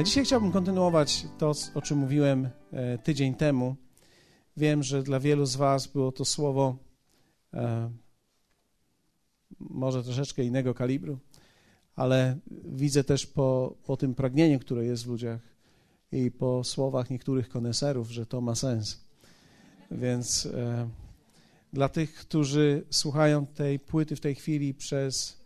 E, dzisiaj chciałbym kontynuować to, o czym mówiłem e, tydzień temu. Wiem, że dla wielu z Was było to słowo e, może troszeczkę innego kalibru, ale widzę też po, po tym pragnieniu, które jest w ludziach i po słowach niektórych koneserów, że to ma sens. Więc dla tych, którzy słuchają tej płyty w tej chwili przez.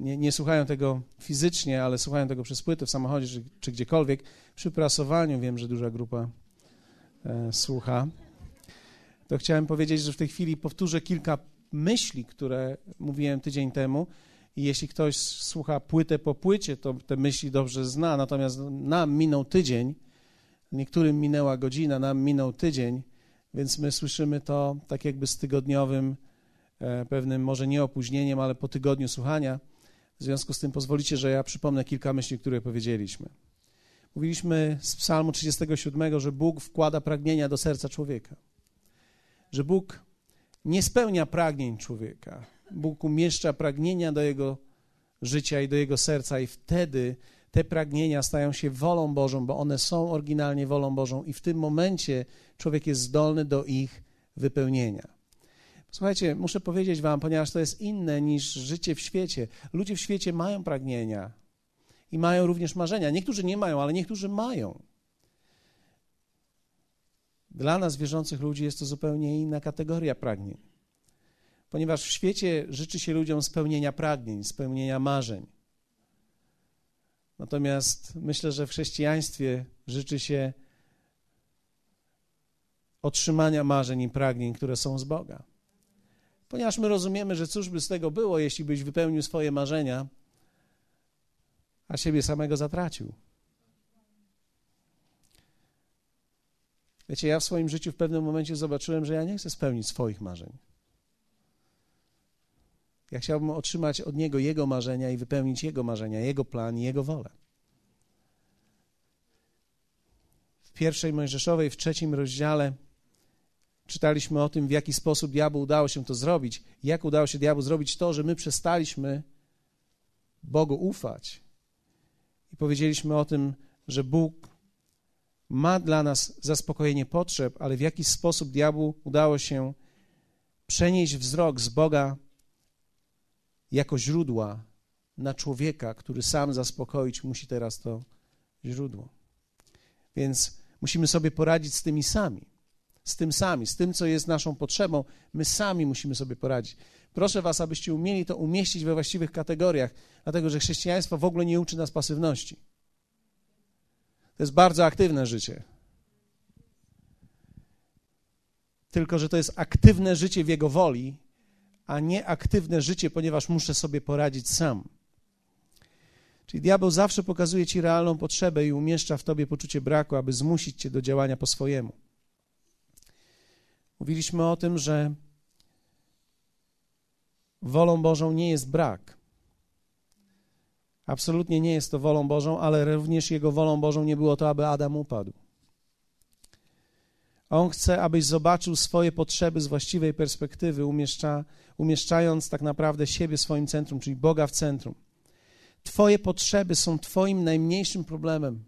Nie, nie, słuchają tego fizycznie, ale słuchają tego przez płytę w samochodzie czy, czy gdziekolwiek. Przy prasowaniu wiem, że duża grupa e, słucha. To chciałem powiedzieć, że w tej chwili powtórzę kilka myśli, które mówiłem tydzień temu. I jeśli ktoś słucha płytę po płycie, to te myśli dobrze zna. Natomiast nam minął tydzień, niektórym minęła godzina, nam minął tydzień, więc my słyszymy to tak jakby z tygodniowym, e, pewnym może nie opóźnieniem, ale po tygodniu słuchania. W związku z tym pozwolicie, że ja przypomnę kilka myśli, które powiedzieliśmy. Mówiliśmy z Psalmu 37, że Bóg wkłada pragnienia do serca człowieka. Że Bóg nie spełnia pragnień człowieka. Bóg umieszcza pragnienia do jego życia i do jego serca, i wtedy te pragnienia stają się wolą Bożą, bo one są oryginalnie wolą Bożą, i w tym momencie człowiek jest zdolny do ich wypełnienia. Słuchajcie, muszę powiedzieć Wam, ponieważ to jest inne niż życie w świecie. Ludzie w świecie mają pragnienia i mają również marzenia. Niektórzy nie mają, ale niektórzy mają. Dla nas, wierzących ludzi, jest to zupełnie inna kategoria pragnień. Ponieważ w świecie życzy się ludziom spełnienia pragnień, spełnienia marzeń. Natomiast myślę, że w chrześcijaństwie życzy się otrzymania marzeń i pragnień, które są z Boga. Ponieważ my rozumiemy, że cóż by z tego było, jeśli byś wypełnił swoje marzenia, a siebie samego zatracił. Wiecie, ja w swoim życiu w pewnym momencie zobaczyłem, że ja nie chcę spełnić swoich marzeń. Ja chciałbym otrzymać od Niego Jego marzenia i wypełnić Jego marzenia, Jego plan i Jego wolę. W pierwszej Mojżeszowej, w trzecim rozdziale czytaliśmy o tym, w jaki sposób diabłu udało się to zrobić. Jak udało się diabłu zrobić to, że my przestaliśmy Bogu ufać. I powiedzieliśmy o tym, że Bóg ma dla nas zaspokojenie potrzeb, ale w jaki sposób diabłu udało się przenieść wzrok z Boga jako źródła na człowieka, który sam zaspokoić musi teraz to źródło. Więc musimy sobie poradzić z tymi sami, z tym sami, z tym, co jest naszą potrzebą. My sami musimy sobie poradzić. Proszę Was, abyście umieli to umieścić we właściwych kategoriach, dlatego że chrześcijaństwo w ogóle nie uczy nas pasywności. To jest bardzo aktywne życie. Tylko, że to jest aktywne życie w Jego woli, a nie aktywne życie, ponieważ muszę sobie poradzić sam. Czyli diabeł zawsze pokazuje ci realną potrzebę i umieszcza w tobie poczucie braku, aby zmusić cię do działania po swojemu. Mówiliśmy o tym, że wolą Bożą nie jest brak. Absolutnie nie jest to wolą Bożą, ale również jego wolą Bożą nie było to, aby Adam upadł. On chce, abyś zobaczył swoje potrzeby z właściwej perspektywy, umieszcza, umieszczając tak naprawdę siebie w swoim centrum, czyli Boga w centrum. Twoje potrzeby są Twoim najmniejszym problemem.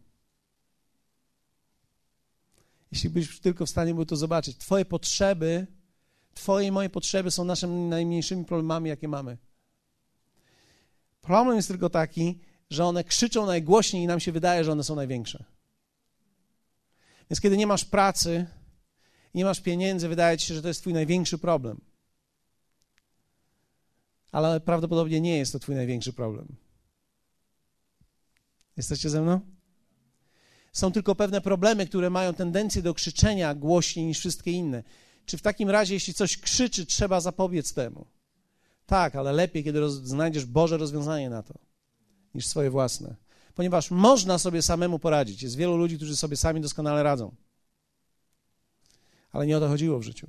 Jeśli byś tylko w stanie był to zobaczyć. Twoje potrzeby, Twoje i moje potrzeby są naszymi najmniejszymi problemami, jakie mamy. Problem jest tylko taki, że one krzyczą najgłośniej i nam się wydaje, że one są największe. Więc kiedy nie masz pracy, nie masz pieniędzy, wydaje ci się, że to jest twój największy problem. Ale prawdopodobnie nie jest to twój największy problem. Jesteście ze mną? Są tylko pewne problemy, które mają tendencję do krzyczenia głośniej niż wszystkie inne. Czy w takim razie, jeśli coś krzyczy, trzeba zapobiec temu? Tak, ale lepiej, kiedy roz, znajdziesz Boże rozwiązanie na to, niż swoje własne. Ponieważ można sobie samemu poradzić. Jest wielu ludzi, którzy sobie sami doskonale radzą. Ale nie o to chodziło w życiu.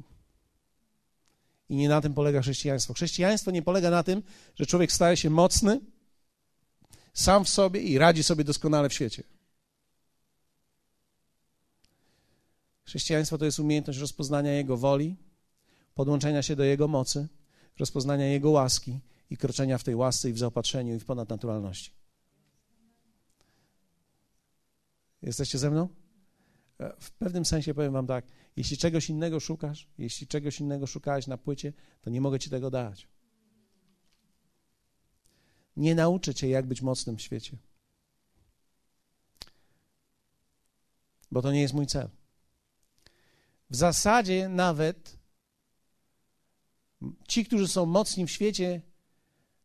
I nie na tym polega chrześcijaństwo. Chrześcijaństwo nie polega na tym, że człowiek staje się mocny sam w sobie i radzi sobie doskonale w świecie. Chrześcijaństwo to jest umiejętność rozpoznania Jego woli, podłączenia się do Jego mocy, rozpoznania Jego łaski i kroczenia w tej łasce i w zaopatrzeniu i w ponadnaturalności. Jesteście ze mną? E, w pewnym sensie powiem wam tak, jeśli czegoś innego szukasz, jeśli czegoś innego szukałeś na płycie, to nie mogę ci tego dać. Nie nauczę cię, jak być mocnym w świecie. Bo to nie jest mój cel. W zasadzie nawet ci, którzy są mocni w świecie,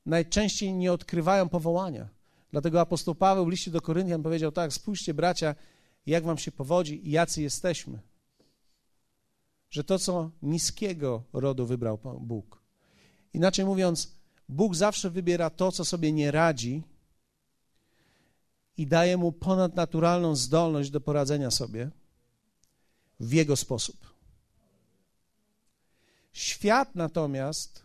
najczęściej nie odkrywają powołania. Dlatego apostoł Paweł w liście do Koryntian powiedział tak, spójrzcie bracia, jak wam się powodzi i jacy jesteśmy. Że to, co niskiego rodu wybrał Bóg. Inaczej mówiąc, Bóg zawsze wybiera to, co sobie nie radzi i daje mu ponadnaturalną zdolność do poradzenia sobie w jego sposób. Świat natomiast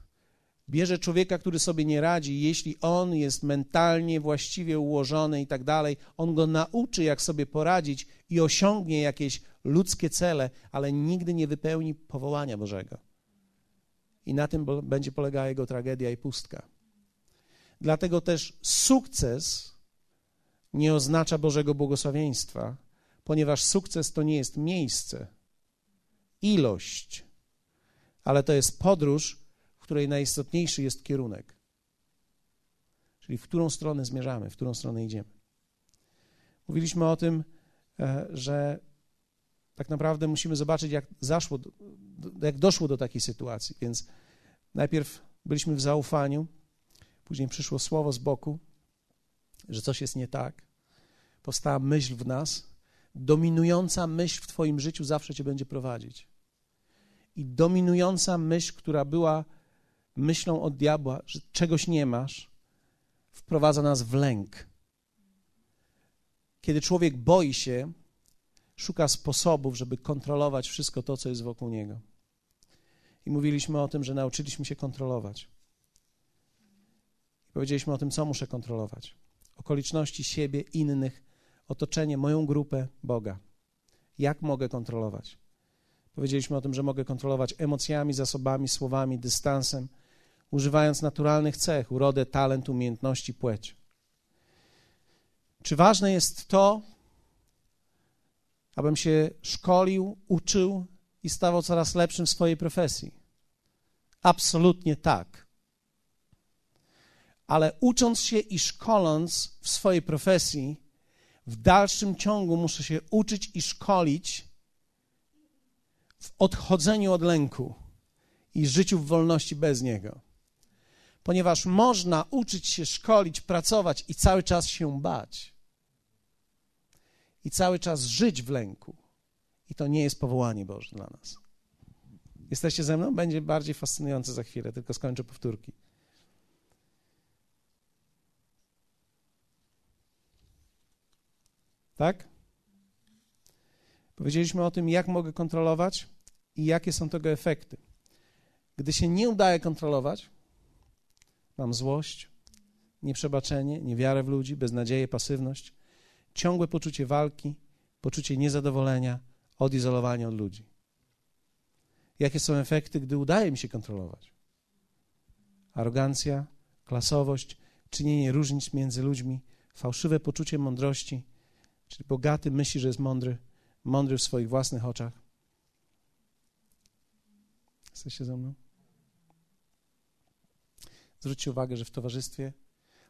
bierze człowieka, który sobie nie radzi, jeśli on jest mentalnie właściwie ułożony i tak dalej, on go nauczy, jak sobie poradzić i osiągnie jakieś ludzkie cele, ale nigdy nie wypełni powołania Bożego. I na tym będzie polegała jego tragedia i pustka. Dlatego też sukces nie oznacza Bożego błogosławieństwa, ponieważ sukces to nie jest miejsce, ilość, ale to jest podróż, w której najistotniejszy jest kierunek. Czyli w którą stronę zmierzamy, w którą stronę idziemy. Mówiliśmy o tym, e, że tak naprawdę musimy zobaczyć, jak, zaszło, jak doszło do takiej sytuacji. Więc najpierw byliśmy w zaufaniu, później przyszło słowo z boku, że coś jest nie tak. Powstała myśl w nas. Dominująca myśl w Twoim życiu zawsze Cię będzie prowadzić. I dominująca myśl, która była myślą od diabła, że czegoś nie masz, wprowadza nas w lęk. Kiedy człowiek boi się, szuka sposobów, żeby kontrolować wszystko to, co jest wokół niego. I mówiliśmy o tym, że nauczyliśmy się kontrolować. I powiedzieliśmy o tym, co muszę kontrolować. Okoliczności siebie, innych, otoczenie, moją grupę, Boga. Jak mogę kontrolować? Powiedzieliśmy o tym, że mogę kontrolować emocjami, zasobami, słowami, dystansem, używając naturalnych cech, urodę, talent, umiejętności, płeć. Czy ważne jest to, abym się szkolił, uczył i stawał coraz lepszym w swojej profesji? Absolutnie tak. Ale ucząc się i szkoląc w swojej profesji, w dalszym ciągu muszę się uczyć i szkolić w odchodzeniu od lęku i życiu w wolności bez niego. Ponieważ można uczyć się, szkolić, pracować i cały czas się bać. I cały czas żyć w lęku. I to nie jest powołanie Boże dla nas. Jesteście ze mną? Będzie bardziej fascynujące za chwilę, tylko skończę powtórki. Tak? Powiedzieliśmy o tym, jak mogę kontrolować i jakie są tego efekty. Gdy się nie udaje kontrolować, mam złość, nieprzebaczenie, niewiarę w ludzi, beznadzieję, pasywność, ciągłe poczucie walki, poczucie niezadowolenia, odizolowania od ludzi. Jakie są efekty, gdy udaje mi się kontrolować? Arogancja, klasowość, czynienie różnic między ludźmi, fałszywe poczucie mądrości, czyli bogaty myśli, że jest mądry, mądry w swoich własnych oczach. Jesteście ze mną? Zwróćcie uwagę, że w towarzystwie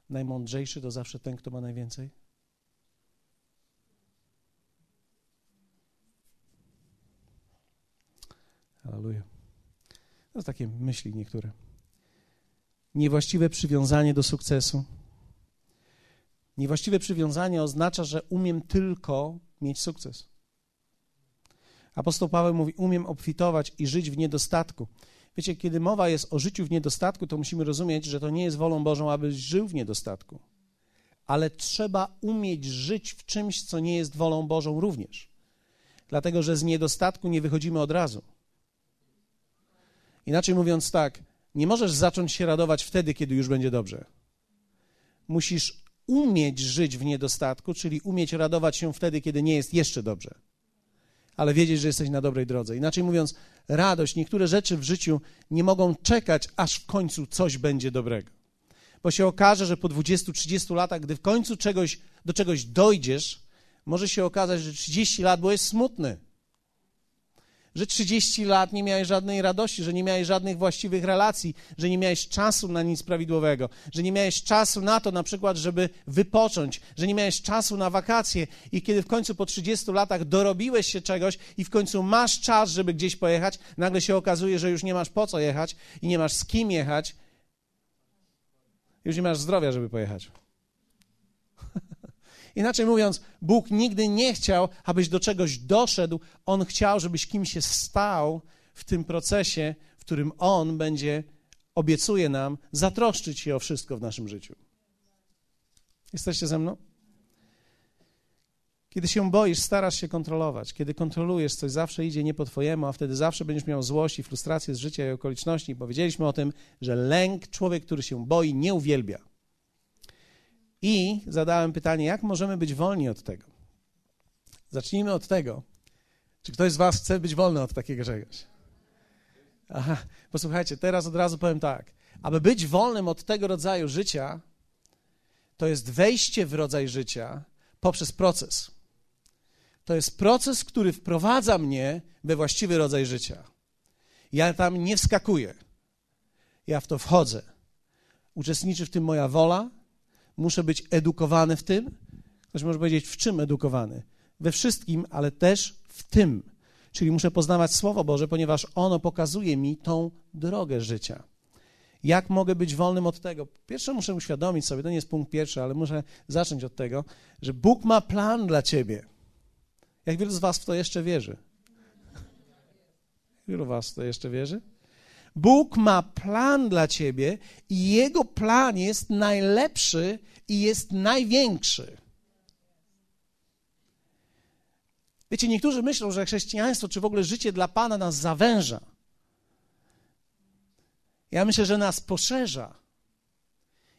najmądrzejszy to zawsze ten, kto ma najwięcej. Aleluja. To takie myśli niektóre. Niewłaściwe przywiązanie do sukcesu. Niewłaściwe przywiązanie oznacza, że umiem tylko mieć sukces. Apostoł Paweł mówi: Umiem obfitować i żyć w niedostatku. Wiecie, kiedy mowa jest o życiu w niedostatku, to musimy rozumieć, że to nie jest wolą Bożą, abyś żył w niedostatku. Ale trzeba umieć żyć w czymś, co nie jest wolą Bożą również. Dlatego, że z niedostatku nie wychodzimy od razu. Inaczej mówiąc, tak, nie możesz zacząć się radować wtedy, kiedy już będzie dobrze. Musisz umieć żyć w niedostatku, czyli umieć radować się wtedy, kiedy nie jest jeszcze dobrze ale wiedzieć, że jesteś na dobrej drodze. Inaczej mówiąc, radość, niektóre rzeczy w życiu nie mogą czekać, aż w końcu coś będzie dobrego. Bo się okaże, że po 20-30 latach, gdy w końcu czegoś, do czegoś dojdziesz, może się okazać, że 30 lat byłeś smutny że 30 lat nie miałeś żadnej radości, że nie miałeś żadnych właściwych relacji, że nie miałeś czasu na nic prawidłowego, że nie miałeś czasu na to na przykład, żeby wypocząć, że nie miałeś czasu na wakacje i kiedy w końcu po 30 latach dorobiłeś się czegoś i w końcu masz czas, żeby gdzieś pojechać, nagle się okazuje, że już nie masz po co jechać i nie masz z kim jechać, już nie masz zdrowia, żeby pojechać. Inaczej mówiąc, Bóg nigdy nie chciał, abyś do czegoś doszedł. On chciał, żebyś kim się stał w tym procesie, w którym On będzie, obiecuje nam, zatroszczyć się o wszystko w naszym życiu. Jesteście ze mną? Kiedy się boisz, starasz się kontrolować. Kiedy kontrolujesz coś, zawsze idzie nie po twojemu, a wtedy zawsze będziesz miał złość i frustrację z życia i okoliczności. Powiedzieliśmy o tym, że lęk, człowiek, który się boi, nie uwielbia. I zadałem pytanie, jak możemy być wolni od tego? Zacznijmy od tego, czy ktoś z Was chce być wolny od takiego czegoś? Aha, posłuchajcie, teraz od razu powiem tak. Aby być wolnym od tego rodzaju życia, to jest wejście w rodzaj życia poprzez proces. To jest proces, który wprowadza mnie we właściwy rodzaj życia. Ja tam nie wskakuję. Ja w to wchodzę. Uczestniczy w tym moja wola, muszę być edukowany w tym. Ktoś może powiedzieć, w czym edukowany? We wszystkim, ale też w tym. Czyli muszę poznawać Słowo Boże, ponieważ ono pokazuje mi tą drogę życia. Jak mogę być wolnym od tego? Pierwsze muszę uświadomić sobie, to nie jest punkt pierwszy, ale muszę zacząć od tego, że Bóg ma plan dla ciebie. Jak wielu z Was w to jeszcze wierzy? Wielu Was w to jeszcze wierzy? Bóg ma plan dla ciebie i jego plan jest najlepszy i jest największy. Wiecie, niektórzy myślą, że chrześcijaństwo, czy w ogóle życie dla Pana nas zawęża. Ja myślę, że nas poszerza.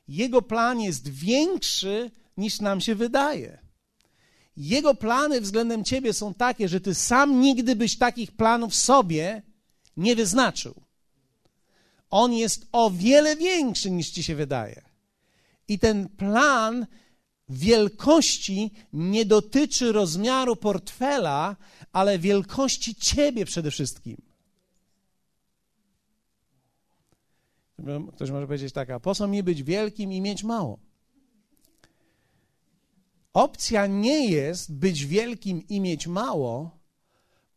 Jego plan jest większy niż nam się wydaje. Jego plany względem ciebie są takie, że ty sam nigdy byś takich planów sobie nie wyznaczył. On jest o wiele większy niż ci się wydaje. I ten plan wielkości nie dotyczy rozmiaru portfela, ale wielkości ciebie przede wszystkim. Ktoś może powiedzieć tak, a po co mi być wielkim i mieć mało? Opcja nie jest być wielkim i mieć mało.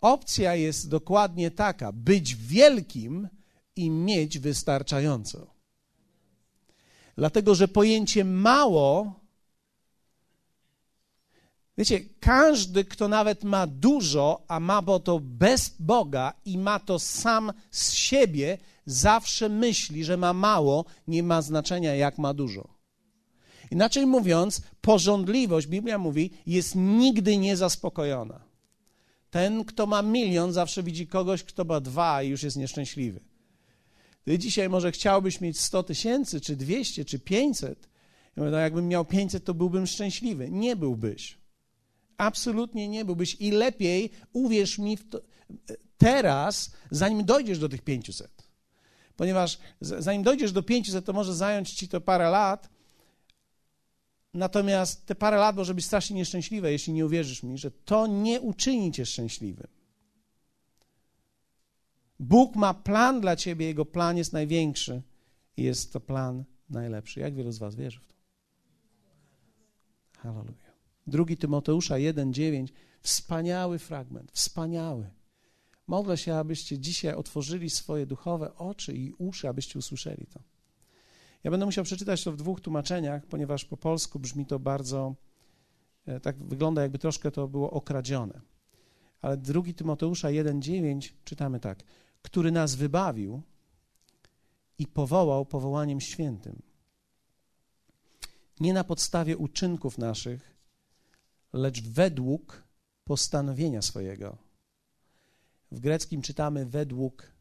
Opcja jest dokładnie taka: być wielkim i mieć wystarczająco. Dlatego, że pojęcie mało, wiecie, każdy, kto nawet ma dużo, a ma to bez Boga i ma to sam z siebie, zawsze myśli, że ma mało, nie ma znaczenia, jak ma dużo. Inaczej mówiąc, porządliwość, Biblia mówi, jest nigdy niezaspokojona. Ten, kto ma milion, zawsze widzi kogoś, kto ma dwa i już jest nieszczęśliwy. Ty dzisiaj może chciałbyś mieć 100 tysięcy, czy 200, czy 500. Ja mówię, no jakbym miał 500, to byłbym szczęśliwy. Nie byłbyś. Absolutnie nie byłbyś. I lepiej, uwierz mi, to, teraz, zanim dojdziesz do tych 500. Ponieważ zanim dojdziesz do 500, to może zająć ci to parę lat. Natomiast te parę lat może być strasznie nieszczęśliwe, jeśli nie uwierzysz mi, że to nie uczyni cię szczęśliwym. Bóg ma plan dla ciebie, jego plan jest największy i jest to plan najlepszy. Jak wielu z was wierzy w to? Hallelujah. Drugi Tymoteusza 1:9. Wspaniały fragment, wspaniały. Modlę się, abyście dzisiaj otworzyli swoje duchowe oczy i uszy, abyście usłyszeli to. Ja będę musiał przeczytać to w dwóch tłumaczeniach, ponieważ po polsku brzmi to bardzo, e, tak wygląda, jakby troszkę to było okradzione. Ale drugi Tymoteusza 1:9 czytamy tak który nas wybawił i powołał powołaniem świętym. Nie na podstawie uczynków naszych, lecz według postanowienia swojego. W greckim czytamy według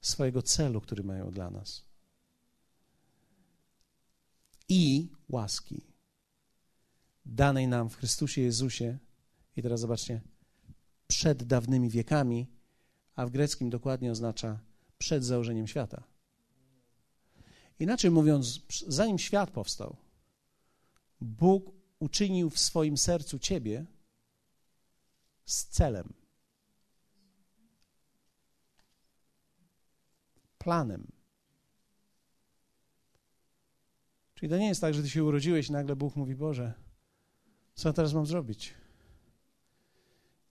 swojego celu, który mają dla nas. I łaski danej nam w Chrystusie Jezusie. I teraz zobaczcie, przed dawnymi wiekami a w greckim dokładnie oznacza przed założeniem świata. Inaczej mówiąc, zanim świat powstał, Bóg uczynił w swoim sercu ciebie z celem. Planem. Czyli to nie jest tak, że ty się urodziłeś i nagle Bóg mówi: Boże, co teraz mam zrobić?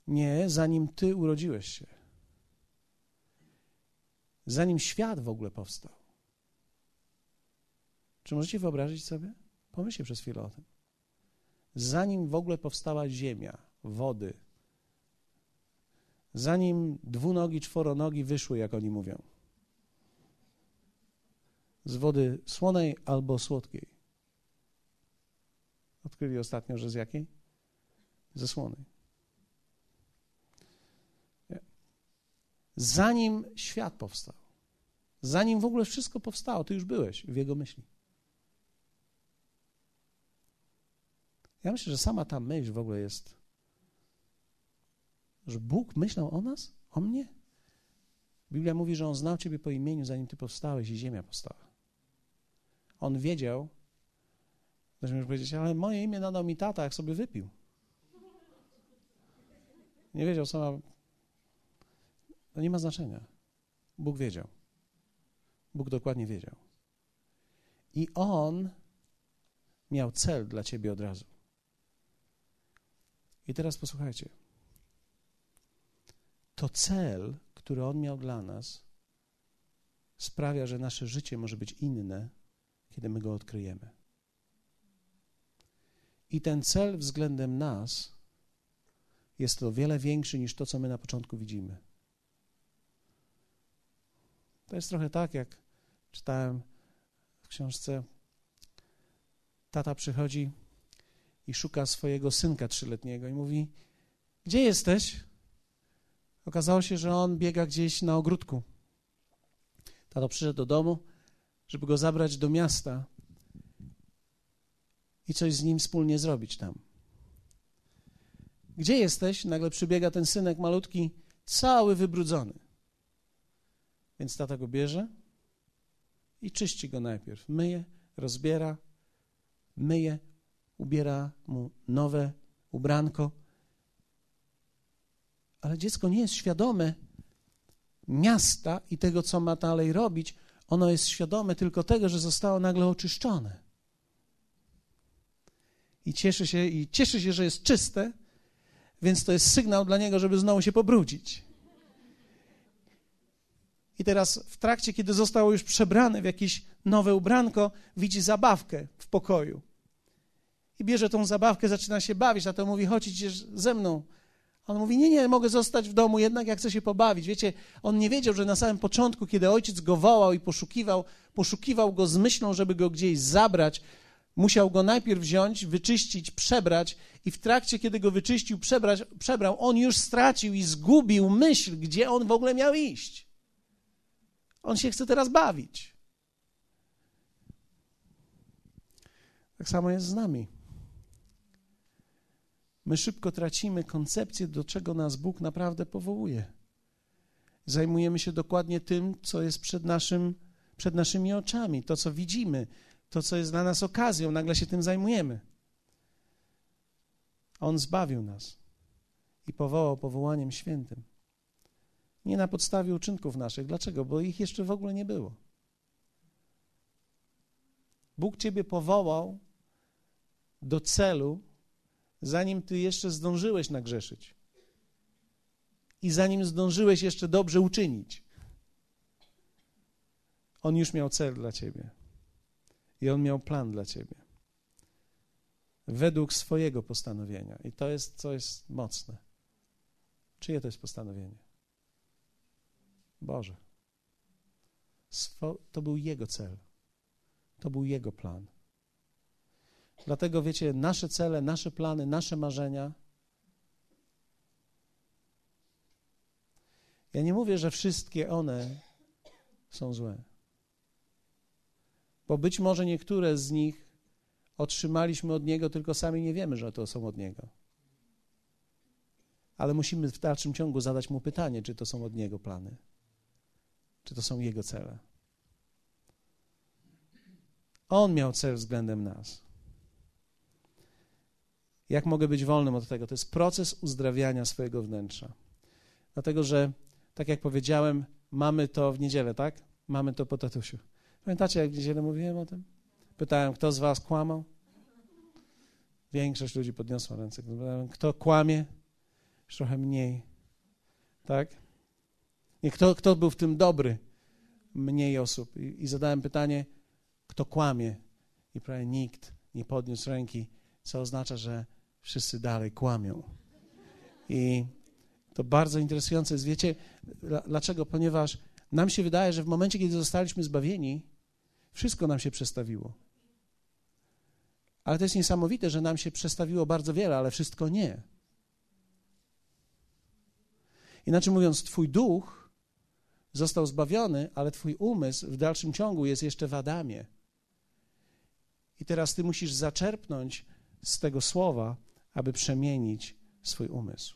Nie, zanim ty urodziłeś się. Zanim świat w ogóle powstał. Czy możecie wyobrazić sobie? Pomyślcie przez chwilę o tym. Zanim w ogóle powstała ziemia, wody, zanim dwunogi, czworonogi wyszły, jak oni mówią, z wody słonej albo słodkiej. Odkryli ostatnio, że z jakiej? Ze słonej. Zanim świat powstał, zanim w ogóle wszystko powstało, ty już byłeś w jego myśli. Ja myślę, że sama ta myśl w ogóle jest, że Bóg myślał o nas, o mnie. Biblia mówi, że On znał Ciebie po imieniu, zanim Ty powstałeś i ziemia powstała. On wiedział, ktoś może powiedzieć, ale moje imię nadał mi tata, jak sobie wypił. Nie wiedział sama. To nie ma znaczenia. Bóg wiedział. Bóg dokładnie wiedział. I On miał cel dla Ciebie od razu. I teraz posłuchajcie. To cel, który On miał dla nas, sprawia, że nasze życie może być inne, kiedy my go odkryjemy. I ten cel względem nas jest o wiele większy niż to, co my na początku widzimy. To jest trochę tak, jak czytałem w książce. Tata przychodzi i szuka swojego synka trzyletniego i mówi: Gdzie jesteś? Okazało się, że on biega gdzieś na ogródku. Tato przyszedł do domu, żeby go zabrać do miasta i coś z nim wspólnie zrobić tam. Gdzie jesteś? Nagle przybiega ten synek malutki, cały wybrudzony. Więc tata go bierze i czyści go najpierw. Myje, rozbiera, myje, ubiera mu nowe ubranko. Ale dziecko nie jest świadome miasta i tego, co ma dalej robić. Ono jest świadome tylko tego, że zostało nagle oczyszczone. I cieszy się, i cieszy się, że jest czyste, więc to jest sygnał dla niego, żeby znowu się pobrudzić. I teraz w trakcie, kiedy zostało już przebrane w jakieś nowe ubranko, widzi zabawkę w pokoju i bierze tą zabawkę, zaczyna się bawić, a to mówi, chodź idziesz ze mną. On mówi, nie, nie, mogę zostać w domu, jednak ja chcę się pobawić. Wiecie, on nie wiedział, że na samym początku, kiedy ojciec go wołał i poszukiwał, poszukiwał go z myślą, żeby go gdzieś zabrać, musiał go najpierw wziąć, wyczyścić, przebrać i w trakcie, kiedy go wyczyścił, przebrać, przebrał, on już stracił i zgubił myśl, gdzie on w ogóle miał iść. On się chce teraz bawić. Tak samo jest z nami. My szybko tracimy koncepcję, do czego nas Bóg naprawdę powołuje. Zajmujemy się dokładnie tym, co jest przed, naszym, przed naszymi oczami, to, co widzimy, to, co jest dla nas okazją, nagle się tym zajmujemy. On zbawił nas i powołał powołaniem świętym. Nie na podstawie uczynków naszych. Dlaczego? Bo ich jeszcze w ogóle nie było. Bóg Ciebie powołał do celu, zanim ty jeszcze zdążyłeś nagrzeszyć. I zanim zdążyłeś jeszcze dobrze uczynić. On już miał cel dla ciebie. I on miał plan dla ciebie. Według swojego postanowienia. I to jest, co jest mocne. Czyje to jest postanowienie? Boże. To był Jego cel. To był Jego plan. Dlatego wiecie, nasze cele, nasze plany, nasze marzenia. Ja nie mówię, że wszystkie one są złe. Bo być może niektóre z nich otrzymaliśmy od Niego, tylko sami nie wiemy, że to są od Niego. Ale musimy w dalszym ciągu zadać Mu pytanie, czy to są od Niego plany, czy to są Jego cele. On miał cel względem nas. Jak mogę być wolnym od tego? To jest proces uzdrawiania swojego wnętrza. Dlatego, że tak jak powiedziałem, mamy to w niedzielę, tak? Mamy to po tatusiu. Pamiętacie, jak w niedzielę mówiłem o tym? Pytałem, kto z was kłamał? Większość ludzi podniosła ręce. Kto kłamie? Już trochę mniej. Tak? Nie, kto, kto był w tym dobry? Mniej osób. I, I zadałem pytanie, kto kłamie? I prawie nikt nie podniósł ręki, co oznacza, że wszyscy dalej kłamią. I to bardzo interesujące jest. Wiecie, dlaczego? Ponieważ nam się wydaje, że w momencie, kiedy zostaliśmy zbawieni, wszystko nam się przestawiło. Ale to jest niesamowite, że nam się przestawiło bardzo wiele, ale wszystko nie. Inaczej mówiąc, Twój duch został zbawiony, ale Twój umysł w dalszym ciągu jest jeszcze w Adamie. I teraz Ty musisz zaczerpnąć z tego słowa, aby przemienić swój umysł.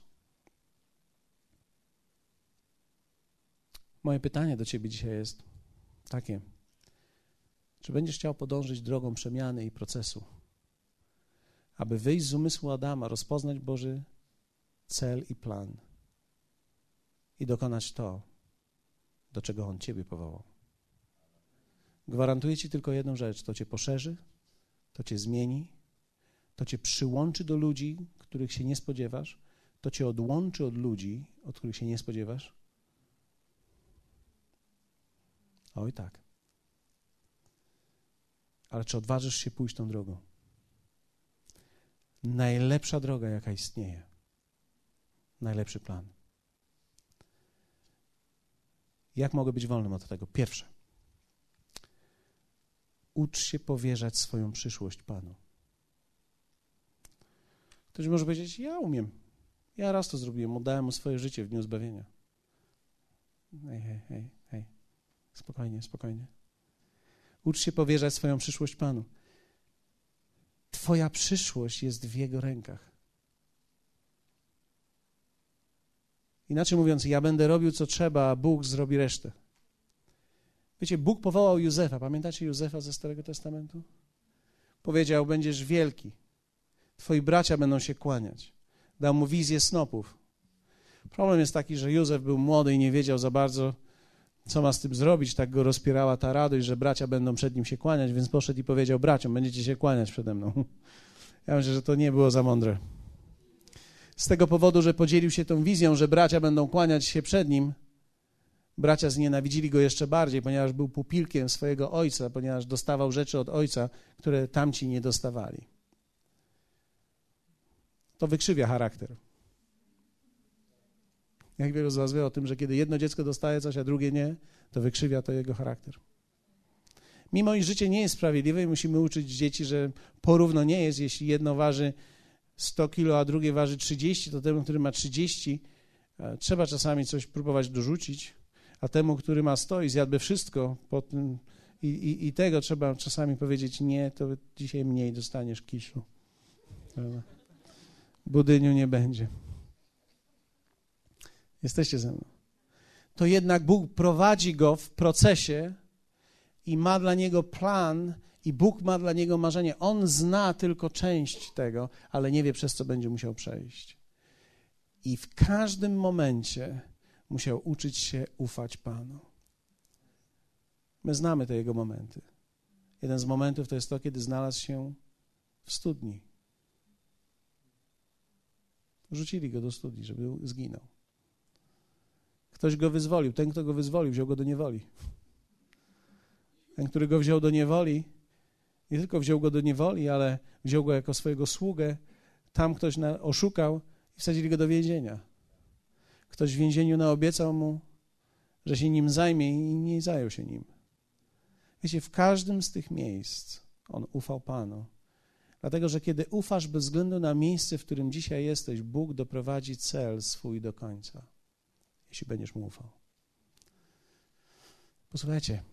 Moje pytanie do Ciebie dzisiaj jest takie: czy będziesz chciał podążyć drogą przemiany i procesu, aby wyjść z umysłu Adama, rozpoznać Boży cel i plan i dokonać to, do czego On Ciebie powołał? Gwarantuję Ci tylko jedną rzecz: to Cię poszerzy, to Cię zmieni, to Cię przyłączy do ludzi, których się nie spodziewasz, to Cię odłączy od ludzi, od których się nie spodziewasz. Oj tak. Ale czy odważysz się pójść tą drogą? Najlepsza droga, jaka istnieje. Najlepszy plan. Jak mogę być wolnym od tego? Pierwsze. Ucz się powierzać swoją przyszłość Panu. Ktoś może powiedzieć, ja umiem. Ja raz to zrobiłem, oddałem mu swoje życie w dniu zbawienia. Hej, hej, hej, hej. Spokojnie, spokojnie. Ucz się powierzać swoją przyszłość Panu. Twoja przyszłość jest w Jego rękach. Inaczej mówiąc, ja będę robił co trzeba, a Bóg zrobi resztę. Wiecie, Bóg powołał Józefa. Pamiętacie Józefa ze Starego Testamentu? Powiedział: Będziesz wielki. Twoi bracia będą się kłaniać. Dał mu wizję snopów. Problem jest taki, że Józef był młody i nie wiedział za bardzo, co ma z tym zrobić. Tak go rozpierała ta radość, że bracia będą przed nim się kłaniać, więc poszedł i powiedział: Braciom, będziecie się kłaniać przede mną. Ja myślę, że to nie było za mądre. Z tego powodu, że podzielił się tą wizją, że bracia będą kłaniać się przed nim, bracia znienawidzili go jeszcze bardziej, ponieważ był pupilkiem swojego ojca, ponieważ dostawał rzeczy od ojca, które tamci nie dostawali. To wykrzywia charakter. Jak wielu z Was wie o tym, że kiedy jedno dziecko dostaje coś, a drugie nie, to wykrzywia to jego charakter. Mimo iż życie nie jest sprawiedliwe musimy uczyć dzieci, że porówno nie jest, jeśli jedno waży 100 kilo, a drugie waży 30, to temu, który ma 30, e, trzeba czasami coś próbować dorzucić, a temu, który ma 100 i zjadłby wszystko po tym, i, i, i tego trzeba czasami powiedzieć nie, to dzisiaj mniej dostaniesz kiszu. Budyniu nie będzie. Jesteście ze mną. To jednak Bóg prowadzi go w procesie i ma dla niego plan, i Bóg ma dla niego marzenie. On zna tylko część tego, ale nie wie, przez co będzie musiał przejść. I w każdym momencie musiał uczyć się ufać Panu. My znamy te jego momenty. Jeden z momentów to jest to, kiedy znalazł się w studni. Rzucili go do studni, żeby zginął. Ktoś go wyzwolił. Ten, kto go wyzwolił, wziął go do niewoli. Ten, który go wziął do niewoli, nie tylko wziął go do niewoli, ale wziął go jako swojego sługę. Tam ktoś na, oszukał i wsadzili go do więzienia. Ktoś w więzieniu naobiecał mu, że się nim zajmie i nie zajął się nim. Wiecie, w każdym z tych miejsc on ufał Panu. Dlatego, że kiedy ufasz bez względu na miejsce, w którym dzisiaj jesteś, Bóg doprowadzi cel swój do końca, jeśli będziesz mu ufał. Posłuchajcie,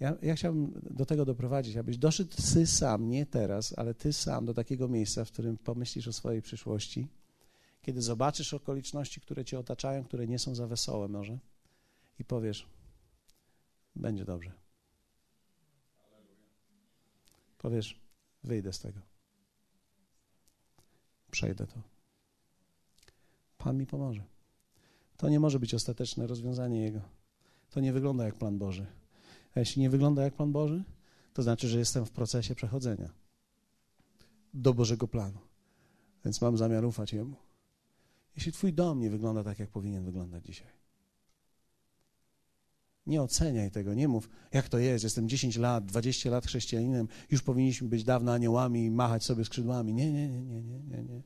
ja, ja chciałbym do tego doprowadzić, abyś doszedł ty sam, nie teraz, ale ty sam do takiego miejsca, w którym pomyślisz o swojej przyszłości, kiedy zobaczysz okoliczności, które cię otaczają, które nie są za wesołe może i powiesz, będzie dobrze. Powiesz, wyjdę z tego. przejdę to. Pan mi pomoże. To nie może być ostateczne rozwiązanie Jego. To nie wygląda jak plan Boży. A jeśli nie wygląda jak plan Boży, to znaczy, że jestem w procesie przechodzenia do Bożego planu. Więc mam zamiar ufać Jemu. Jeśli Twój dom nie wygląda tak, jak powinien wyglądać dzisiaj, nie oceniaj tego, nie mów, jak to jest, jestem 10 lat, 20 lat chrześcijaninem, już powinniśmy być dawno aniołami i machać sobie skrzydłami. Nie, nie, nie, nie, nie, nie. nie.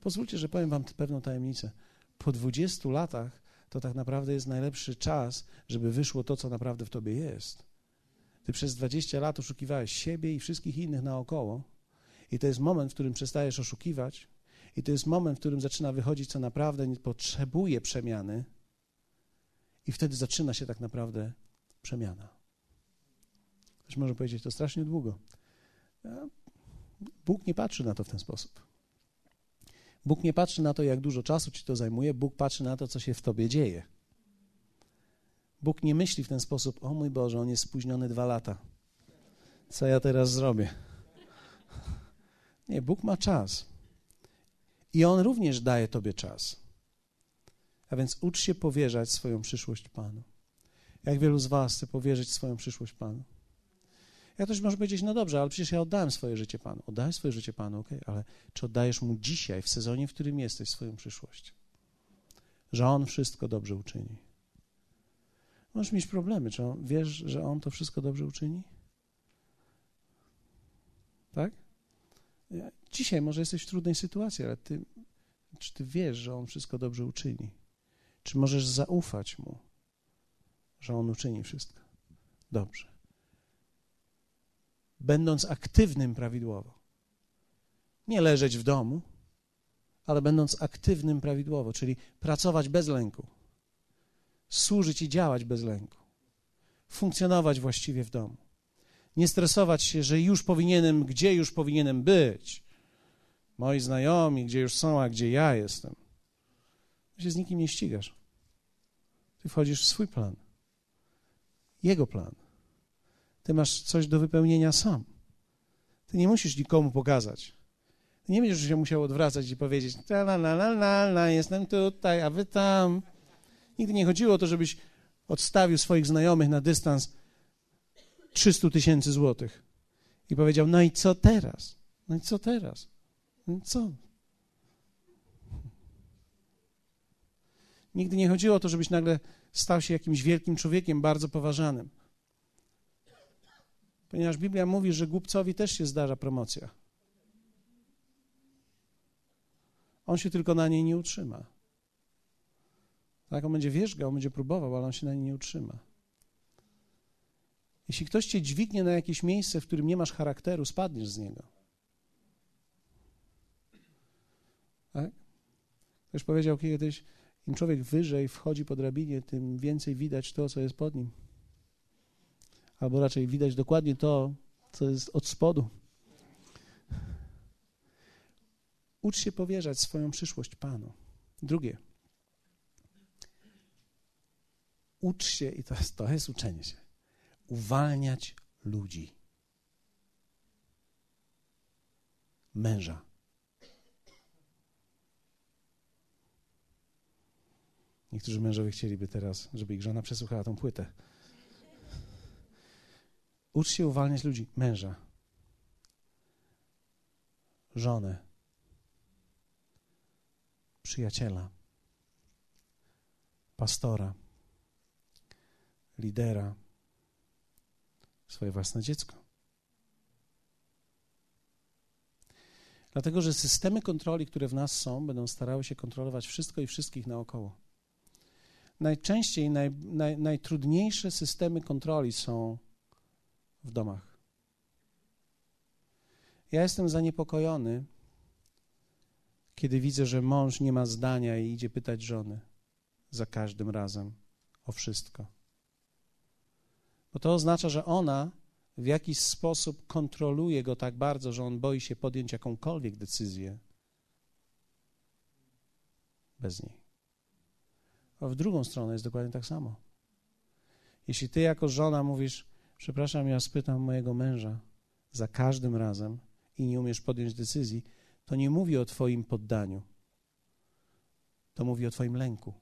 Pozwólcie, że powiem wam pewną tajemnicę. Po 20 latach to tak naprawdę jest najlepszy czas, żeby wyszło to, co naprawdę w tobie jest. Ty przez 20 lat oszukiwałeś siebie i wszystkich innych naokoło i to jest moment, w którym przestajesz oszukiwać i to jest moment, w którym zaczyna wychodzić, co naprawdę nie potrzebuje przemiany i wtedy zaczyna się tak naprawdę przemiana. Ktoś może powiedzieć, to strasznie długo. Bóg nie patrzy na to w ten sposób. Bóg nie patrzy na to, jak dużo czasu ci to zajmuje, Bóg patrzy na to, co się w tobie dzieje. Bóg nie myśli w ten sposób, o mój Boże, on jest spóźniony dwa lata. Co ja teraz zrobię? Nie, Bóg ma czas. I On również daje Tobie czas. A więc ucz się powierzać swoją przyszłość Panu. Jak wielu z Was chce powierzyć swoją przyszłość Panu? Ja też może powiedzieć, no dobrze, ale przecież ja oddałem swoje życie Panu. Oddałeś swoje życie Panu, ok, ale czy oddajesz Mu dzisiaj, w sezonie, w którym jesteś, swoją przyszłość? Że On wszystko dobrze uczyni. Możesz mieć problemy. Czy on, wiesz, że On to wszystko dobrze uczyni? Tak? Dzisiaj może jesteś w trudnej sytuacji, ale ty, czy ty wiesz, że On wszystko dobrze uczyni? Czy możesz zaufać Mu, że On uczyni wszystko dobrze? Będąc aktywnym prawidłowo. Nie leżeć w domu, ale będąc aktywnym prawidłowo, czyli pracować bez lęku, służyć i działać bez lęku, funkcjonować właściwie w domu. Nie stresować się, że już powinienem, gdzie już powinienem być. Moi znajomi, gdzie już są, a gdzie ja jestem. Ty się z nikim nie ścigasz. Ty wchodzisz w swój plan. Jego plan. Ty masz coś do wypełnienia sam. Ty nie musisz nikomu pokazać. Ty nie będziesz się musiał odwracać i powiedzieć, la, la, la, la, la, jestem tutaj, a wy tam. Nigdy nie chodziło o to, żebyś odstawił swoich znajomych na dystans 300 tysięcy złotych i powiedział, no i co teraz? No i co teraz? No co? Nigdy nie chodziło o to, żebyś nagle stał się jakimś wielkim człowiekiem, bardzo poważanym. Ponieważ Biblia mówi, że głupcowi też się zdarza promocja. On się tylko na niej nie utrzyma. Tak, on będzie wierzgał, on będzie próbował, ale on się na niej nie utrzyma. Jeśli ktoś cię dźwignie na jakieś miejsce, w którym nie masz charakteru, spadniesz z niego. Tak? Ktoś powiedział kiedyś, im człowiek wyżej wchodzi po drabinie, tym więcej widać to, co jest pod nim. Albo raczej widać dokładnie to, co jest od spodu. Ucz się powierzać swoją przyszłość Panu. Drugie. Ucz się, i to jest, to jest uczenie się, uwalniać ludzi. Męża. Niektórzy mężowie chcieliby teraz, żeby ich żona przesłuchała tą płytę. Ucz się uwalniać ludzi. Męża. Żonę. Przyjaciela. Pastora lidera, swoje własne dziecko. Dlatego, że systemy kontroli, które w nas są, będą starały się kontrolować wszystko i wszystkich naokoło. Najczęściej naj, naj, najtrudniejsze systemy kontroli są w domach. Ja jestem zaniepokojony, kiedy widzę, że mąż nie ma zdania i idzie pytać żony za każdym razem o wszystko. Bo to oznacza, że ona w jakiś sposób kontroluje go tak bardzo, że on boi się podjąć jakąkolwiek decyzję bez niej. A w drugą stronę jest dokładnie tak samo. Jeśli ty jako żona mówisz, przepraszam, ja spytam mojego męża za każdym razem i nie umiesz podjąć decyzji, to nie mówi o Twoim poddaniu. To mówi o Twoim lęku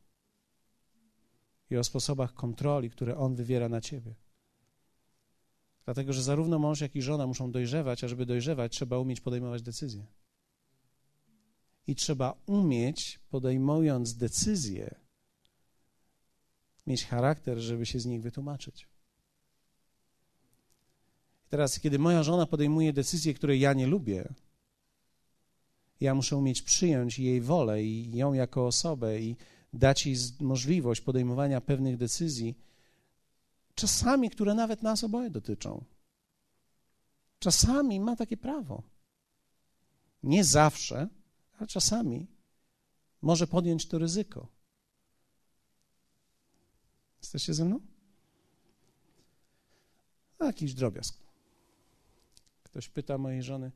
i o sposobach kontroli, które on wywiera na Ciebie. Dlatego, że zarówno mąż, jak i żona muszą dojrzewać, a żeby dojrzewać, trzeba umieć podejmować decyzje. I trzeba umieć, podejmując decyzje, mieć charakter, żeby się z nich wytłumaczyć. Teraz, kiedy moja żona podejmuje decyzje, które ja nie lubię, ja muszę umieć przyjąć jej wolę i ją jako osobę i dać jej możliwość podejmowania pewnych decyzji, czasami, które nawet nas oboje dotyczą. Czasami ma takie prawo. Nie zawsze, ale czasami może podjąć to ryzyko. Jesteście ze mną? Jakiś drobiazg. Ktoś pyta mojej żony,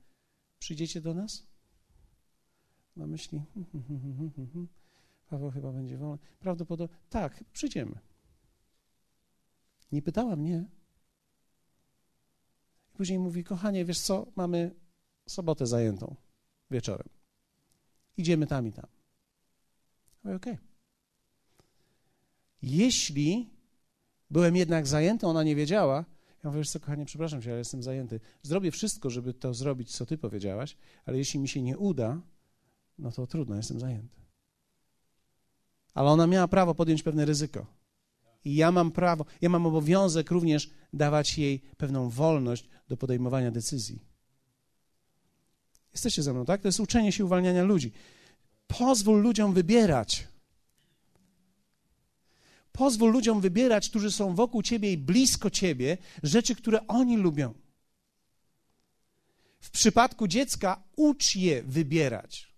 przyjdziecie do nas? Na myśli, Paweł chyba będzie wolny. Prawdopodobnie, tak, przyjdziemy. Nie pytała mnie. I później mówi, kochanie, wiesz co, mamy sobotę zajętą wieczorem. Idziemy tam i tam. Okej. Okay. Jeśli byłem jednak zajęty, ona nie wiedziała, ja mówię, wiesz co, kochanie, przepraszam cię, ale jestem zajęty. Zrobię wszystko, żeby to zrobić, co ty powiedziałaś, ale jeśli mi się nie uda, no to trudno, jestem zajęty. Ale ona miała prawo podjąć pewne ryzyko. I ja mam prawo, ja mam obowiązek również dawać jej pewną wolność do podejmowania decyzji. Jesteście ze mną, tak? To jest uczenie się uwalniania ludzi. Pozwól ludziom wybierać. Pozwól ludziom wybierać, którzy są wokół ciebie i blisko ciebie, rzeczy, które oni lubią. W przypadku dziecka ucz je wybierać.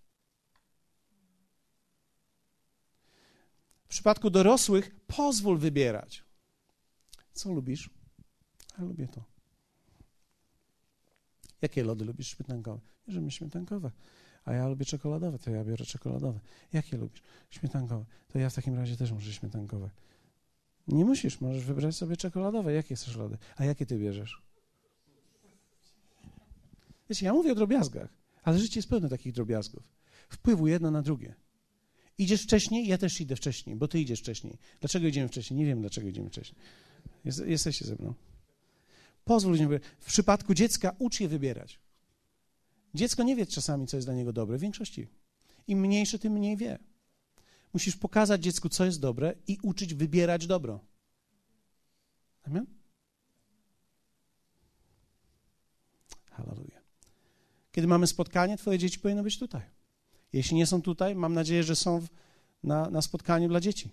W przypadku dorosłych pozwól wybierać. Co lubisz? Ja lubię to. Jakie lody lubisz śmietankowe? Bierzemy śmietankowe. A ja lubię czekoladowe, to ja biorę czekoladowe. Jakie lubisz? Śmietankowe. To ja w takim razie też muszę śmietankowe. Nie musisz, możesz wybrać sobie czekoladowe. Jakie chcesz lody? A jakie ty bierzesz? Wiecie, ja mówię o drobiazgach, ale życie jest pełne takich drobiazgów. Wpływu jedno na drugie. Idziesz wcześniej, ja też idę wcześniej, bo ty idziesz wcześniej. Dlaczego idziemy wcześniej? Nie wiem, dlaczego idziemy wcześniej. Jest, jesteście ze mną. Pozwól ludziom. W przypadku dziecka ucz je wybierać. Dziecko nie wie czasami, co jest dla niego dobre. W większości. Im mniejsze, tym mniej wie. Musisz pokazać dziecku, co jest dobre i uczyć wybierać dobro. Amen? Hallelujah. Kiedy mamy spotkanie, twoje dzieci powinny być tutaj. Jeśli nie są tutaj, mam nadzieję, że są w, na, na spotkaniu dla dzieci.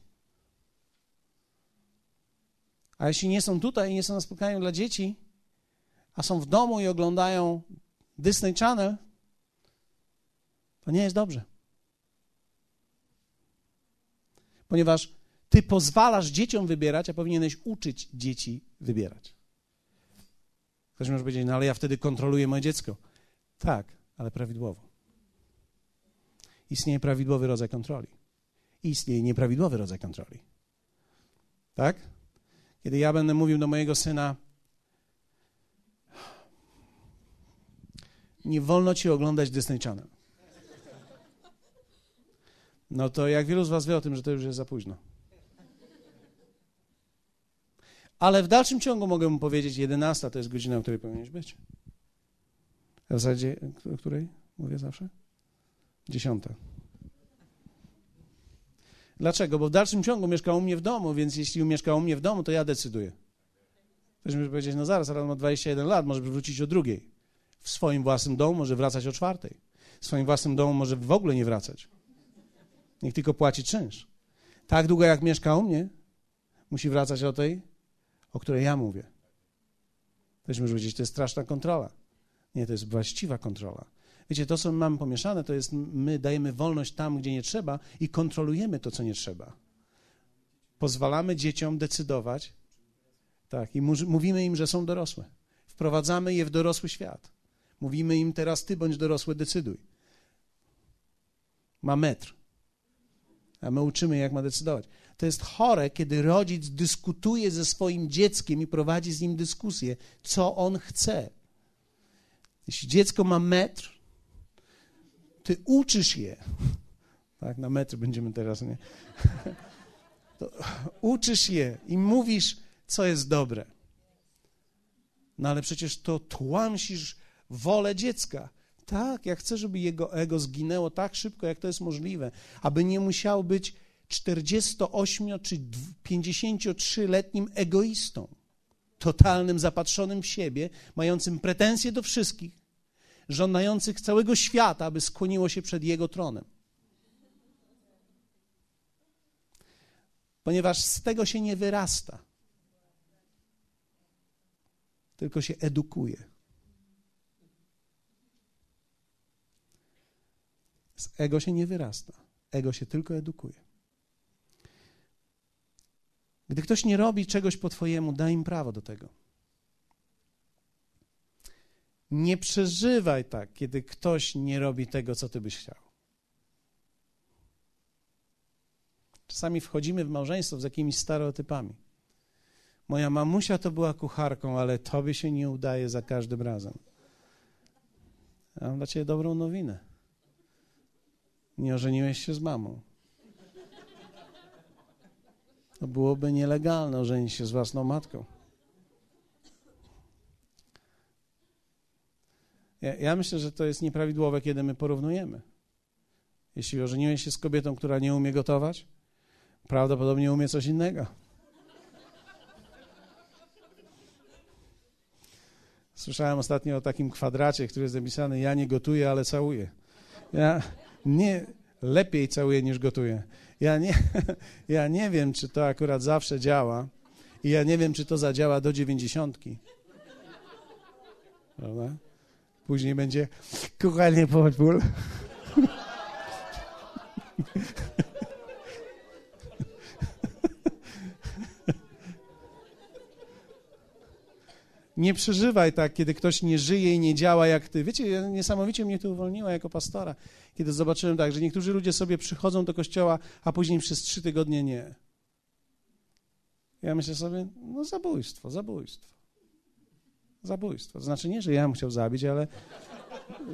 A jeśli nie są tutaj i nie są na spotkaniu dla dzieci, a są w domu i oglądają Disney Channel, to nie jest dobrze. Ponieważ ty pozwalasz dzieciom wybierać, a powinieneś uczyć dzieci wybierać. Ktoś może powiedzieć, no ale ja wtedy kontroluję moje dziecko. Tak, ale prawidłowo. Istnieje prawidłowy rodzaj kontroli. Istnieje nieprawidłowy rodzaj kontroli. Tak? Kiedy ja będę mówił do mojego syna, nie wolno ci oglądać Disney Channel. No to jak wielu z was wie o tym, że to już jest za późno. Ale w dalszym ciągu mogę mu powiedzieć, 11 to jest godzina, o której powinieneś być. W zasadzie, o której mówię zawsze? Dziesiąta. Dlaczego? Bo w dalszym ciągu mieszka u mnie w domu, więc jeśli mieszka u mnie w domu, to ja decyduję. Ktoś może powiedzieć, no zaraz, ale ma 21 lat, może wrócić o drugiej. W swoim własnym domu może wracać o czwartej. W swoim własnym domu może w ogóle nie wracać. Niech tylko płaci czynsz. Tak długo jak mieszka u mnie, musi wracać o tej, o której ja mówię. Ktoś może powiedzieć, to jest straszna kontrola. Nie, to jest właściwa kontrola. Wiecie, to, co mamy pomieszane, to jest my dajemy wolność tam, gdzie nie trzeba i kontrolujemy to, co nie trzeba. Pozwalamy dzieciom decydować, tak, i mówimy im, że są dorosłe. Wprowadzamy je w dorosły świat. Mówimy im teraz, ty bądź dorosły, decyduj. Ma metr. A my uczymy, jak ma decydować. To jest chore, kiedy rodzic dyskutuje ze swoim dzieckiem i prowadzi z nim dyskusję, co on chce. Jeśli dziecko ma metr, ty uczysz je. Tak, na metry będziemy teraz, nie? To uczysz je i mówisz, co jest dobre. No ale przecież to tłamsisz wolę dziecka. Tak, ja chcę, żeby jego ego zginęło tak szybko, jak to jest możliwe, aby nie musiał być 48 czy 53-letnim egoistą, totalnym, zapatrzonym w siebie, mającym pretensje do wszystkich, żądających całego świata, aby skłoniło się przed jego tronem. Ponieważ z tego się nie wyrasta, tylko się edukuje. Ego się nie wyrasta, ego się tylko edukuje. Gdy ktoś nie robi czegoś po Twojemu, daj im prawo do tego. Nie przeżywaj tak, kiedy ktoś nie robi tego, co Ty byś chciał. Czasami wchodzimy w małżeństwo z jakimiś stereotypami. Moja mamusia to była kucharką, ale tobie się nie udaje za każdym razem. Ja mam dla ciebie dobrą nowinę. Nie ożeniłeś się z mamą. To byłoby nielegalne ożenić się z własną matką. Ja, ja, myślę, że to jest nieprawidłowe, kiedy my porównujemy. Jeśli ożeniłeś się z kobietą, która nie umie gotować, prawdopodobnie umie coś innego. Słyszałem ostatnio o takim kwadracie, który jest napisany: Ja nie gotuję, ale całuję. Ja nie lepiej całuję niż gotuję. Ja nie, ja nie wiem, czy to akurat zawsze działa i ja nie wiem, czy to zadziała do dziewięćdziesiątki. Prawda? Później będzie kochanie pozwól. Nie przeżywaj tak, kiedy ktoś nie żyje i nie działa jak ty. Wiecie, niesamowicie mnie to uwolniło jako pastora, kiedy zobaczyłem tak, że niektórzy ludzie sobie przychodzą do kościoła, a później przez trzy tygodnie nie. Ja myślę sobie, no zabójstwo, zabójstwo. Zabójstwo. Znaczy nie, że ja bym chciał zabić, ale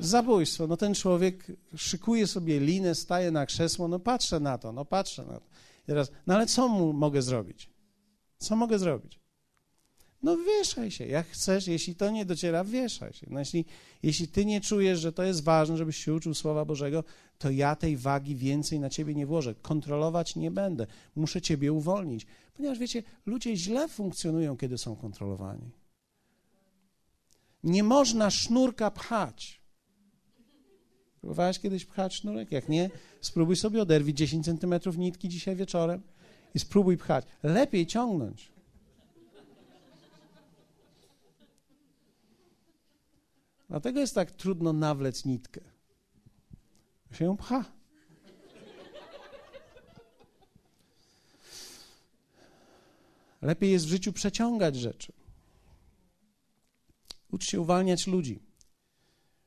zabójstwo. No ten człowiek szykuje sobie linę, staje na krzesło, no patrzę na to, no patrzę na to. I teraz, no ale co mu mogę zrobić? Co mogę zrobić? No wieszaj się, jak chcesz, jeśli to nie dociera, wieszaj się. No jeśli, jeśli ty nie czujesz, że to jest ważne, żebyś się uczył Słowa Bożego, to ja tej wagi więcej na ciebie nie włożę. Kontrolować nie będę. Muszę ciebie uwolnić. Ponieważ wiecie, ludzie źle funkcjonują, kiedy są kontrolowani. Nie można sznurka pchać. Próbowałeś kiedyś pchać sznurek? Jak nie, spróbuj sobie oderwić 10 centymetrów nitki dzisiaj wieczorem i spróbuj pchać. Lepiej ciągnąć. Dlatego jest tak trudno nawlec nitkę. Się ją pcha. Lepiej jest w życiu przeciągać rzeczy. Ucz się uwalniać ludzi.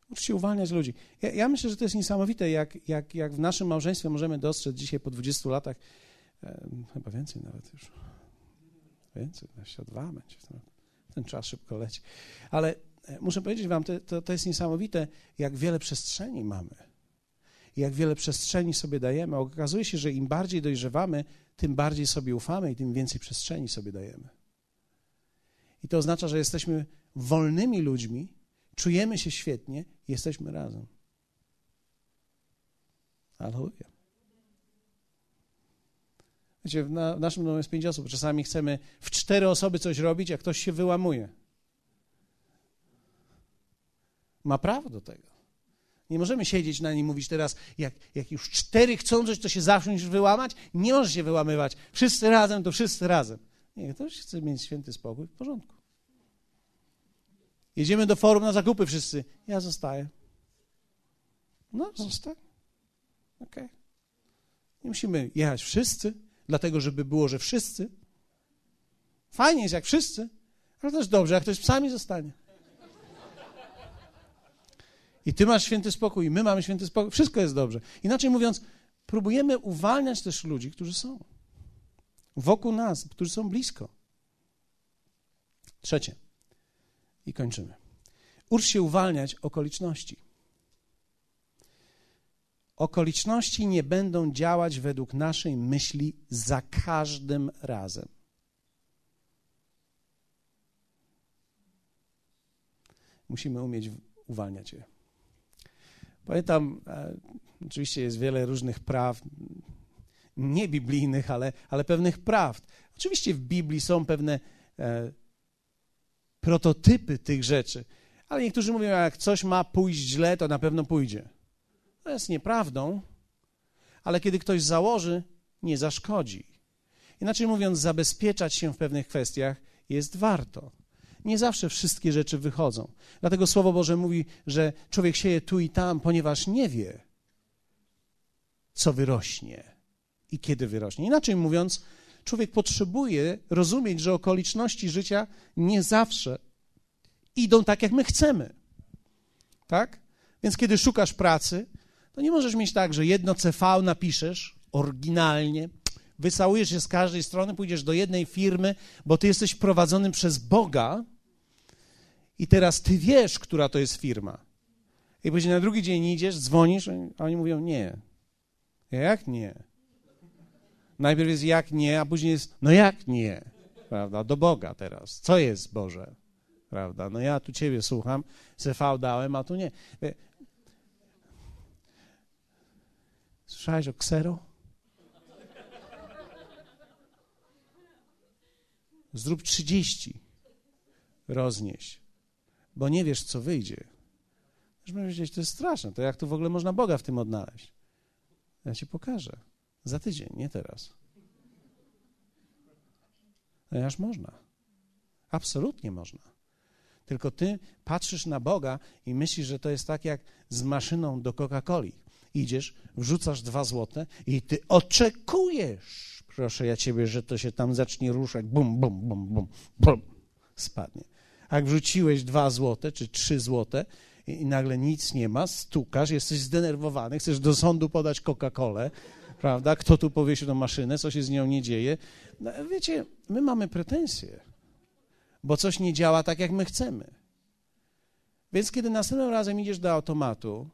Ucz się uwalniać ludzi. Ja, ja, myślę, że to jest niesamowite, jak, jak, jak w naszym małżeństwie możemy dostrzec dzisiaj po 20 latach, e, chyba więcej nawet już, więcej, 22 będzie, ten czas szybko leci, ale muszę powiedzieć wam, to, to, to jest niesamowite, jak wiele przestrzeni mamy. Jak wiele przestrzeni sobie dajemy. Okazuje się, że im bardziej dojrzewamy, tym bardziej sobie ufamy i tym więcej przestrzeni sobie dajemy. I to oznacza, że jesteśmy wolnymi ludźmi, czujemy się świetnie jesteśmy razem. Halleluja. Wiecie, w, na, w naszym domu jest pięć osób. Czasami chcemy w cztery osoby coś robić, a ktoś się wyłamuje ma prawo do tego. Nie możemy siedzieć na nim i mówić teraz, jak, jak już cztery chcą coś, to się zawsze musisz wyłamać. Nie możesz się wyłamywać. Wszyscy razem, to wszyscy razem. Nie, ktoś chce mieć święty spokój, w porządku. Jedziemy do forum na zakupy wszyscy. Ja zostaję. No, zostań. Okej. Okay. Nie musimy jechać wszyscy, dlatego żeby było, że wszyscy. Fajnie jest jak wszyscy, ale też dobrze, jak ktoś psami zostanie. I ty masz święty spokój, i my mamy święty spokój. Wszystko jest dobrze. Inaczej mówiąc, próbujemy uwalniać też ludzi, którzy są wokół nas, którzy są blisko. Trzecie. I kończymy. Ucz się uwalniać okoliczności. Okoliczności nie będą działać według naszej myśli za każdym razem. Musimy umieć uwalniać je. Pamiętam, e, oczywiście jest wiele różnych praw, niebiblijnych, ale, ale pewnych prawd. Oczywiście w Biblii są pewne e, prototypy tych rzeczy, ale niektórzy mówią, jak coś ma pójść źle, to na pewno pójdzie. To jest nieprawdą, ale kiedy ktoś założy, nie zaszkodzi. Inaczej mówiąc, zabezpieczać się w pewnych kwestiach jest warto. Nie zawsze wszystkie rzeczy wychodzą. Dlatego Słowo Boże mówi, że człowiek sieje tu i tam, ponieważ nie wie, co wyrośnie i kiedy wyrośnie. Inaczej mówiąc, człowiek potrzebuje rozumieć, że okoliczności życia nie zawsze idą tak, jak my chcemy. Tak? Więc kiedy szukasz pracy, to nie możesz mieć tak, że jedno CV napiszesz oryginalnie, wysałujesz się z każdej strony, pójdziesz do jednej firmy, bo ty jesteś prowadzony przez Boga i teraz ty wiesz, która to jest firma. I później na drugi dzień idziesz, dzwonisz, a oni mówią nie. Jak nie? Najpierw jest jak nie, a później jest no jak nie, prawda, do Boga teraz. Co jest Boże, prawda? No ja tu Ciebie słucham, CV dałem, a tu nie. E, słyszałeś o ksero? Zrób 30, roznieś, bo nie wiesz, co wyjdzie. Możesz powiedzieć, to jest straszne, to jak tu w ogóle można Boga w tym odnaleźć? Ja ci pokażę. Za tydzień, nie teraz. Ponieważ można. Absolutnie można. Tylko ty patrzysz na Boga i myślisz, że to jest tak jak z maszyną do Coca-Coli. Idziesz, wrzucasz dwa złote i ty oczekujesz, proszę ja ciebie, że to się tam zacznie ruszać. Bum, bum, bum, bum, bum. Spadnie. Jak wrzuciłeś dwa złote czy trzy złote i, i nagle nic nie ma, stukasz, jesteś zdenerwowany, chcesz do sądu podać Coca-Colę, prawda? Kto tu powiesił tą maszynę, co się z nią nie dzieje. No, wiecie, my mamy pretensje, bo coś nie działa tak, jak my chcemy. Więc kiedy następnym razem idziesz do automatu,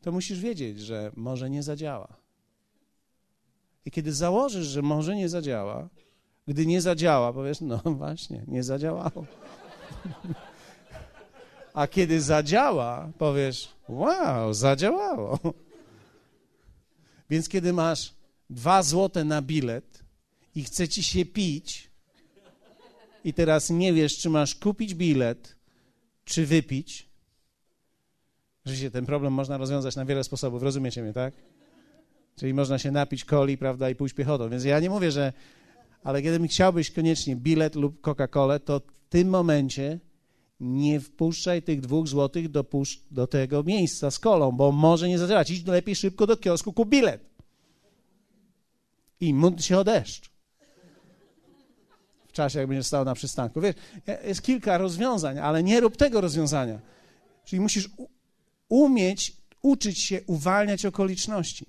to musisz wiedzieć, że może nie zadziała. I kiedy założysz, że może nie zadziała, gdy nie zadziała, powiesz, no właśnie, nie zadziałało. A kiedy zadziała, powiesz, wow, zadziałało. Więc kiedy masz dwa złote na bilet i chce ci się pić i teraz nie wiesz, czy masz kupić bilet, czy wypić, że ten problem można rozwiązać na wiele sposobów, rozumiecie mnie, tak? Czyli można się napić coli, prawda, i pójść piechotą. Więc ja nie mówię, że... Ale kiedy chciałbyś koniecznie bilet lub Coca-Colę, to w tym momencie nie wpuszczaj tych dwóch złotych do, do tego miejsca z kolą, bo może nie zadziałać. Idź lepiej szybko do kiosku, kup bilet. I módl się o deszcz. W czasie, jak będziesz stał na przystanku. Wiesz, jest kilka rozwiązań, ale nie rób tego rozwiązania. Czyli musisz umieć uczyć się uwalniać okoliczności.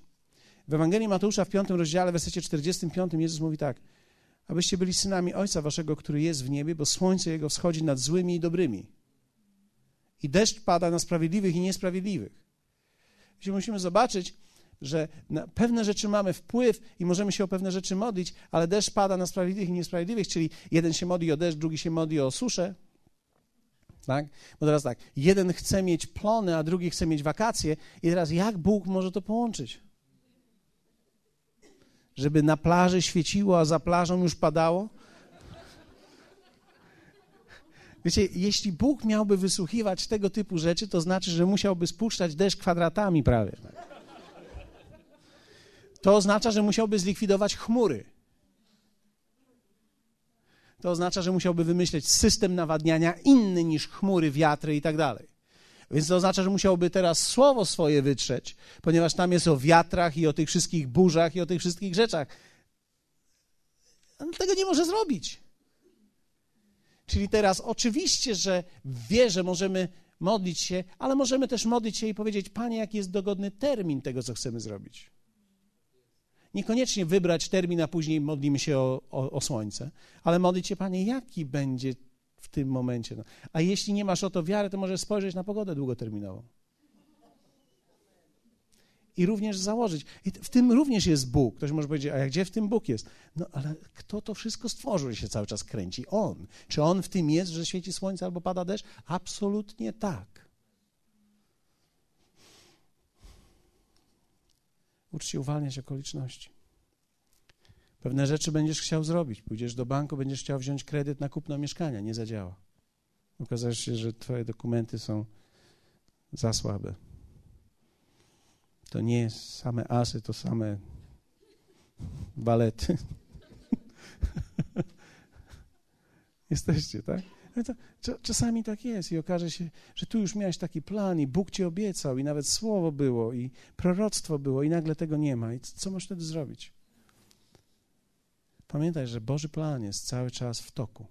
W Ewangelii Mateusza w 5 rozdziale, w wersecie 45 Jezus mówi tak – abyście byli synami Ojca Waszego, który jest w niebie, bo słońce Jego wschodzi nad złymi i dobrymi. I deszcz pada na sprawiedliwych i niesprawiedliwych. Więc musimy zobaczyć, że na pewne rzeczy mamy wpływ i możemy się o pewne rzeczy modlić, ale deszcz pada na sprawiedliwych i niesprawiedliwych, czyli jeden się modli o deszcz, drugi się modli o suszę. Tak? Bo teraz tak, jeden chce mieć plony, a drugi chce mieć wakacje i teraz jak Bóg może to połączyć? Żeby na plaży świeciło, a za plażą już padało? Wiecie, jeśli Bóg miałby wysłuchiwać tego typu rzeczy, to znaczy, że musiałby spuszczać deszcz kwadratami prawie. To oznacza, że musiałby zlikwidować chmury. To oznacza, że musiałby wymyśleć system nawadniania inny niż chmury, wiatry i tak dalej. Więc to oznacza, że musiałby teraz słowo swoje wytrzeć, ponieważ tam jest o wiatrach i o tych wszystkich burzach i o tych wszystkich rzeczach. On tego nie może zrobić. Czyli teraz oczywiście, że wie, że możemy modlić się, ale możemy też modlić się i powiedzieć, Panie, jaki jest dogodny termin tego, co chcemy zrobić. Niekoniecznie wybrać termin, a później modlimy się o, o, o słońce, ale modlić się, Panie, jaki będzie w tym momencie. No. A jeśli nie masz o to wiary, to możesz spojrzeć na pogodę długoterminową. i również założyć. I w tym również jest Bóg. Ktoś może powiedzieć, a gdzie w tym Bóg jest? No ale kto to wszystko stworzył, że się cały czas kręci? On. Czy on w tym jest, że świeci słońce albo pada deszcz? Absolutnie tak. Ucz się uwalniać okoliczności. Pewne rzeczy będziesz chciał zrobić. Pójdziesz do banku, będziesz chciał wziąć kredyt na kupno mieszkania. Nie zadziała. Okaże się, że twoje dokumenty są za słabe. To nie same asy, to same balety. Jesteście, tak? Czasami tak jest i okaże się, że tu już miałeś taki plan i Bóg ci obiecał i nawet słowo było i proroctwo było i nagle tego nie ma. I co masz wtedy zrobić? Pamiętaj, że Boży plan jest cały czas w toku.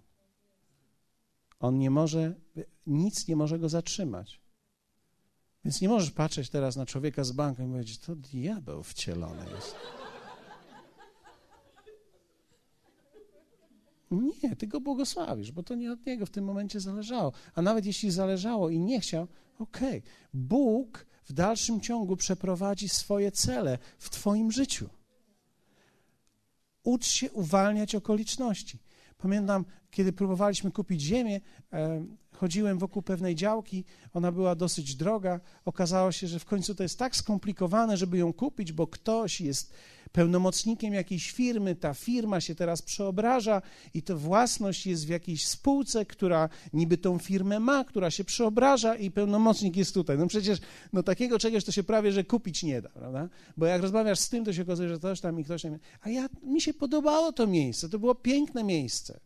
On nie może, nic nie może go zatrzymać. Więc nie możesz patrzeć teraz na człowieka z banku i powiedzieć, to diabeł wcielony jest. Nie, ty go błogosławisz, bo to nie od niego w tym momencie zależało. A nawet jeśli zależało i nie chciał, okej. Okay. Bóg w dalszym ciągu przeprowadzi swoje cele w twoim życiu. Ucz się uwalniać okoliczności. Pamiętam, kiedy próbowaliśmy kupić ziemię, chodziłem wokół pewnej działki, ona była dosyć droga. Okazało się, że w końcu to jest tak skomplikowane, żeby ją kupić, bo ktoś jest pełnomocnikiem jakiejś firmy, ta firma się teraz przeobraża i to własność jest w jakiejś spółce, która niby tą firmę ma, która się przeobraża i pełnomocnik jest tutaj. No przecież no takiego czegoś to się prawie, że kupić nie da, prawda? Bo jak rozmawiasz z tym, to się okazuje, że ktoś tam i ktoś tam. A ja, mi się podobało to miejsce, to było piękne miejsce.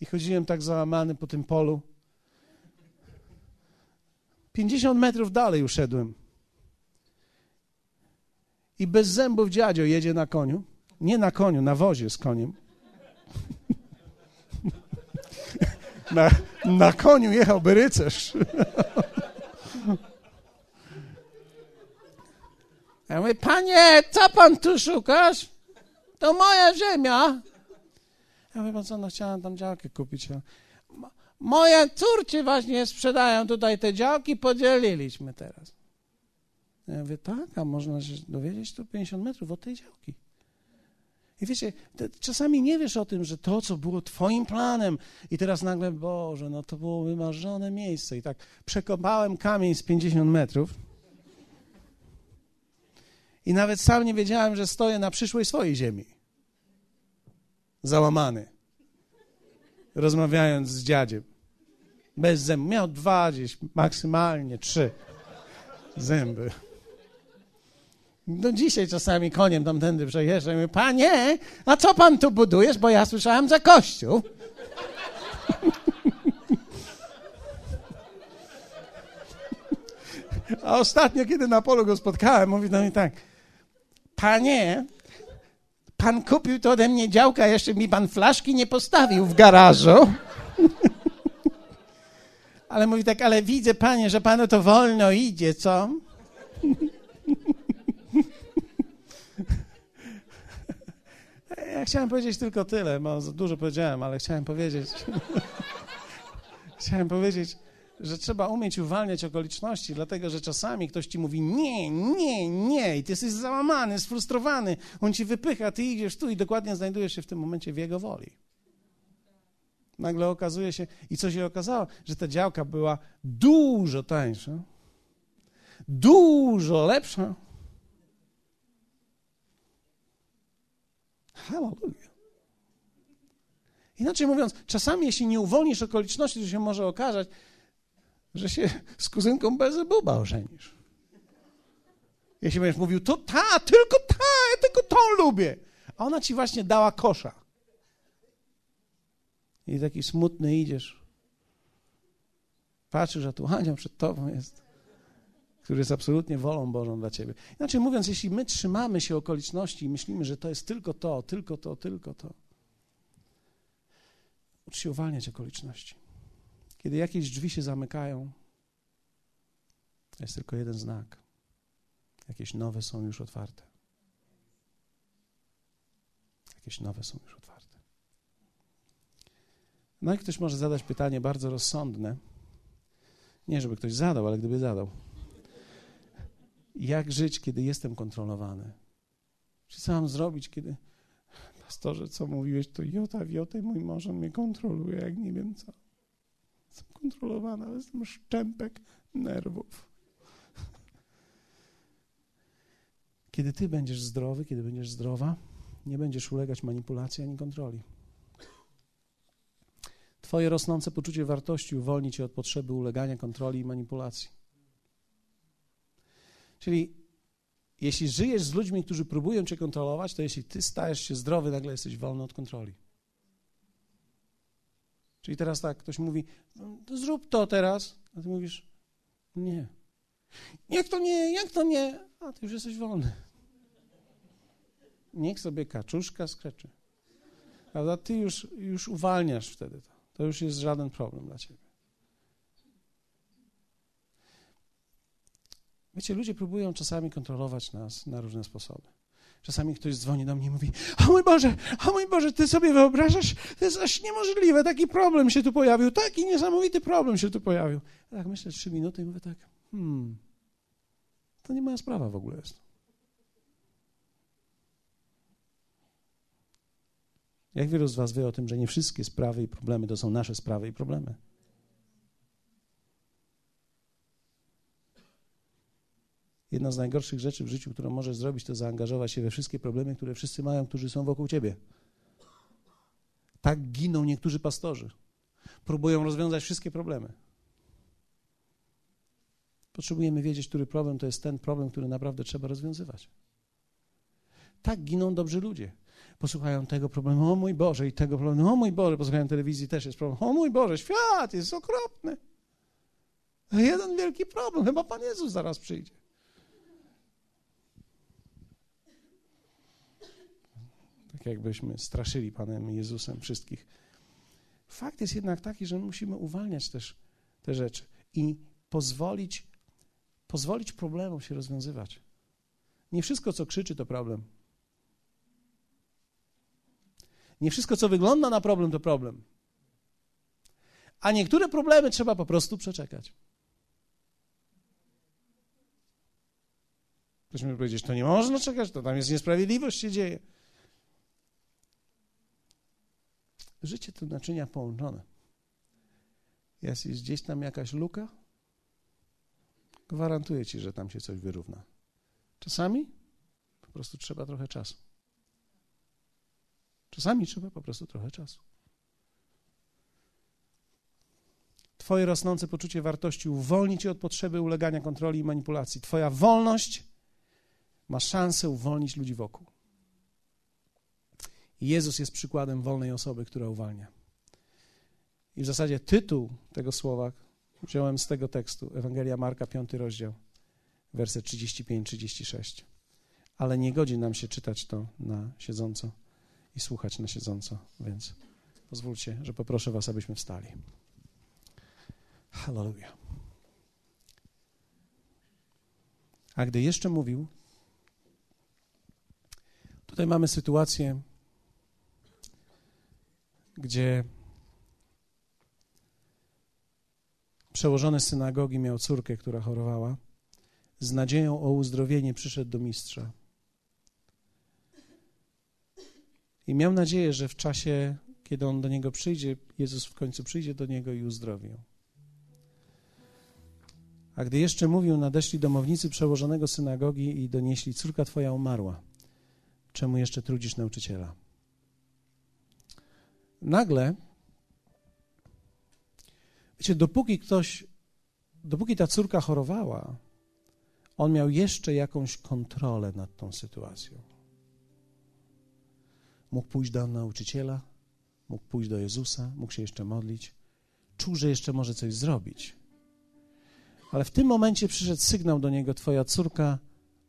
I chodziłem tak załamany po tym polu. 50 metrów dalej uszedłem. I bez zębów dziadzio jedzie na koniu. Nie na koniu, na wozie z koniem. Na, na koniu jechałby rycerz. Ja mówię, panie, co pan tu szukasz? To moja ziemia. Ja co, no chciałem tam działkę kupić. Moje córci właśnie sprzedają tutaj te działki, podzieliliśmy teraz. Ja mówię, tak, a można się dowiedzieć tu 50 metrów od tej działki. I wiecie, czasami nie wiesz o tym, że to, co było Twoim planem, i teraz nagle, Boże, no to było wymarzone miejsce. I tak przekopałem kamień z 50 metrów. I nawet sam nie wiedziałem, że stoję na przyszłej swojej ziemi. Załamany. Rozmawiając z dziadziem. Bez zębów. Miał dwa gdzieś, maksymalnie trzy zęby. No dzisiaj czasami koniem tamtędy przejeżdżam i mówię, panie, a co pan tu budujesz, bo ja słyszałem za kościół. A ostatnio, kiedy na polu go spotkałem, mówi do mnie tak, panie, pan kupił to ode mnie działka, jeszcze mi pan flaszki nie postawił w garażu. ale mówi tak, ale widzę, panie, że panu to wolno idzie, co? Ja chciałem powiedzieć tylko tyle, bo dużo powiedziałem, ale chciałem powiedzieć. chciałem powiedzieć, że trzeba umieć uwalniać okoliczności, dlatego że czasami ktoś ci mówi nie, nie, nie i ty jesteś załamany, sfrustrowany, on ci wypycha, ty idziesz tu i dokładnie znajdujesz się w tym momencie w jego woli. Nagle okazuje się, i co się okazało, że ta działka była dużo tańsza, dużo lepsza Hallelujah. Inaczej mówiąc, czasami jeśli nie uwolnisz okoliczności, to się może okazać, że się z kuzynką Bezebuba ożenisz. Jeśli będziesz mówił, to ta, tylko ta, ja tylko tą lubię. A ona ci właśnie dała kosza. I taki smutny idziesz. Patrzysz, że tu Ania przed tobą jest który jest absolutnie wolą Bożą dla ciebie. Inaczej mówiąc, jeśli my trzymamy się okoliczności i myślimy, że to jest tylko to, tylko to, tylko to, ucz się uwalniać okoliczności. Kiedy jakieś drzwi się zamykają, jest tylko jeden znak. Jakieś nowe są już otwarte. Jakieś nowe są już otwarte. No i ktoś może zadać pytanie bardzo rozsądne. Nie, żeby ktoś zadał, ale gdyby zadał. Jak żyć, kiedy jestem kontrolowany? Co mam zrobić, kiedy pastorze, co mówiłeś, to jota w jotę, mój mąż on mnie kontroluje, jak nie wiem co. Jestem kontrolowana, ale jestem szczępek nerwów. Kiedy ty będziesz zdrowy, kiedy będziesz zdrowa, nie będziesz ulegać manipulacji ani kontroli. Twoje rosnące poczucie wartości uwolni cię od potrzeby ulegania kontroli i manipulacji. Czyli jeśli żyjesz z ludźmi, którzy próbują cię kontrolować, to jeśli ty stajesz się zdrowy, nagle jesteś wolny od kontroli. Czyli teraz tak, ktoś mówi, no, zrób to teraz, a ty mówisz, nie. Jak to nie, jak to nie? A ty już jesteś wolny. Niech sobie kaczuszka skreczy. Prawda? Ty już, już uwalniasz wtedy to. To już jest żaden problem dla ciebie. Wiecie, ludzie próbują czasami kontrolować nas na różne sposoby. Czasami ktoś dzwoni do mnie i mówi: O mój Boże, o mój Boże, ty sobie wyobrażasz? To jest aż niemożliwe, taki problem się tu pojawił, taki niesamowity problem się tu pojawił. tak myślę trzy minuty i mówię tak: Hmm, to nie moja sprawa w ogóle jest. Jak wielu z Was wie o tym, że nie wszystkie sprawy i problemy to są nasze sprawy i problemy? Jedna z najgorszych rzeczy w życiu, którą możesz zrobić, to zaangażować się we wszystkie problemy, które wszyscy mają, którzy są wokół ciebie. Tak giną niektórzy pastorzy. Próbują rozwiązać wszystkie problemy. Potrzebujemy wiedzieć, który problem to jest ten problem, który naprawdę trzeba rozwiązywać. Tak giną dobrzy ludzie. Posłuchają tego problemu, o mój Boże, i tego problemu, o mój Boże, posłuchają telewizji, też jest problem, o mój Boże, świat jest okropny. Jeden wielki problem, chyba Pan Jezus zaraz przyjdzie. tak jakbyśmy straszyli Panem Jezusem wszystkich. Fakt jest jednak taki, że musimy uwalniać też te rzeczy i pozwolić, pozwolić problemom się rozwiązywać. Nie wszystko, co krzyczy, to problem. Nie wszystko, co wygląda na problem, to problem. A niektóre problemy trzeba po prostu przeczekać. Ktoś mi powiedzieć, to nie można czekać, to tam jest niesprawiedliwość się dzieje. Życie to naczynia połączone. Jest, jest gdzieś tam jakaś luka, gwarantuję ci, że tam się coś wyrówna. Czasami po prostu trzeba trochę czasu. Czasami trzeba po prostu trochę czasu. Twoje rosnące poczucie wartości uwolni cię od potrzeby ulegania kontroli i manipulacji. Twoja wolność ma szansę uwolnić ludzi wokół. Jezus jest przykładem wolnej osoby, która uwalnia. I w zasadzie tytuł tego słowa wziąłem z tego tekstu, Ewangelia Marka, 5 rozdział, werset 35-36. Ale nie godzi nam się czytać to na siedząco i słuchać na siedząco, więc pozwólcie, że poproszę Was, abyśmy wstali. Hallelujah. A gdy jeszcze mówił, tutaj mamy sytuację, gdzie przełożony synagogi miał córkę, która chorowała. Z nadzieją o uzdrowienie przyszedł do mistrza. I miał nadzieję, że w czasie, kiedy on do niego przyjdzie, Jezus w końcu przyjdzie do niego i uzdrowi ją. A gdy jeszcze mówił, nadeszli domownicy przełożonego synagogi i donieśli: Córka twoja umarła. Czemu jeszcze trudzisz nauczyciela? Nagle, wiecie, dopóki ktoś, dopóki ta córka chorowała, on miał jeszcze jakąś kontrolę nad tą sytuacją. Mógł pójść do nauczyciela, mógł pójść do Jezusa, mógł się jeszcze modlić, czuł, że jeszcze może coś zrobić. Ale w tym momencie przyszedł sygnał do niego: Twoja córka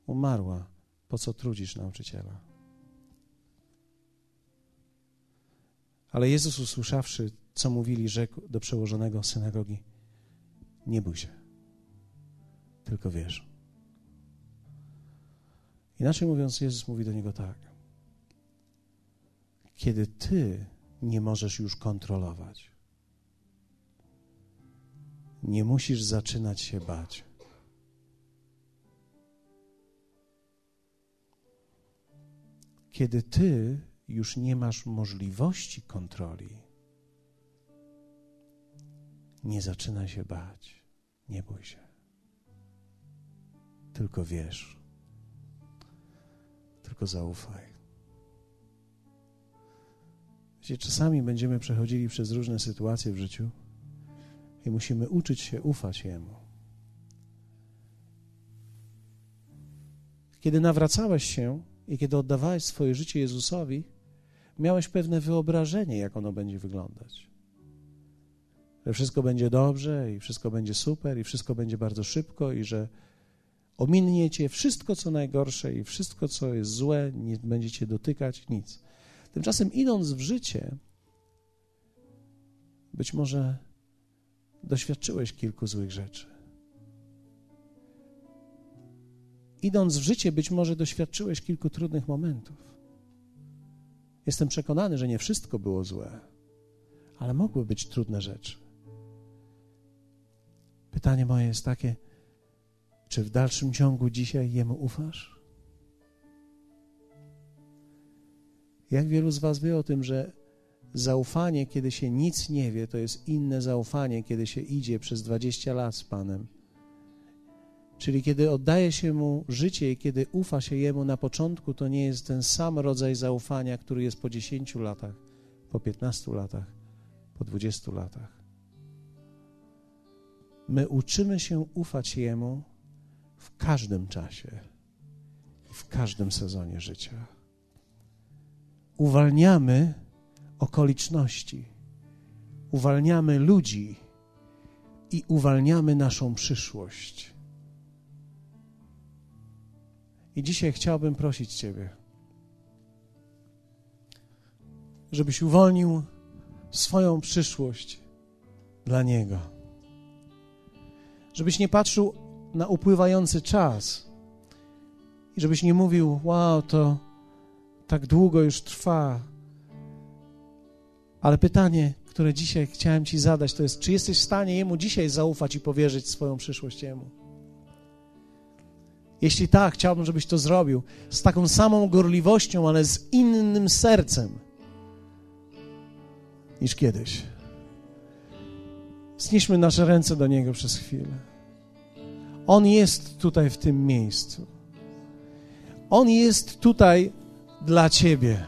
umarła. Po co trudzisz nauczyciela? Ale Jezus usłyszawszy, co mówili, rzekł do przełożonego synagogi: Nie bój się, tylko wierz. Inaczej mówiąc, Jezus mówi do niego tak: Kiedy ty nie możesz już kontrolować, nie musisz zaczynać się bać. Kiedy ty już nie masz możliwości kontroli, nie zaczyna się bać. Nie bój się. Tylko wiesz. Tylko zaufaj. Wiecie, czasami będziemy przechodzili przez różne sytuacje w życiu i musimy uczyć się ufać Jemu. Kiedy nawracałeś się i kiedy oddawałeś swoje życie Jezusowi, miałeś pewne wyobrażenie, jak ono będzie wyglądać. Że wszystko będzie dobrze i wszystko będzie super i wszystko będzie bardzo szybko i że ominie cię wszystko, co najgorsze i wszystko, co jest złe, nie będziecie dotykać, nic. Tymczasem idąc w życie, być może doświadczyłeś kilku złych rzeczy. Idąc w życie, być może doświadczyłeś kilku trudnych momentów. Jestem przekonany, że nie wszystko było złe, ale mogły być trudne rzeczy. Pytanie moje jest takie: czy w dalszym ciągu dzisiaj Jemu ufasz? Jak wielu z Was wie o tym, że zaufanie, kiedy się nic nie wie, to jest inne zaufanie, kiedy się idzie przez 20 lat z Panem. Czyli kiedy oddaje się Mu życie i kiedy ufa się Jemu na początku, to nie jest ten sam rodzaj zaufania, który jest po 10 latach, po 15 latach, po 20 latach. My uczymy się ufać Jemu w każdym czasie, w każdym sezonie życia. Uwalniamy okoliczności, uwalniamy ludzi i uwalniamy naszą przyszłość. I dzisiaj chciałbym prosić Ciebie, żebyś uwolnił swoją przyszłość dla Niego. Żebyś nie patrzył na upływający czas i żebyś nie mówił, wow, to tak długo już trwa. Ale pytanie, które dzisiaj chciałem Ci zadać, to jest, czy jesteś w stanie Jemu dzisiaj zaufać i powierzyć swoją przyszłość Jemu? Jeśli tak, chciałbym, żebyś to zrobił z taką samą gorliwością, ale z innym sercem niż kiedyś. Znieśmy nasze ręce do Niego przez chwilę. On jest tutaj w tym miejscu. On jest tutaj dla Ciebie.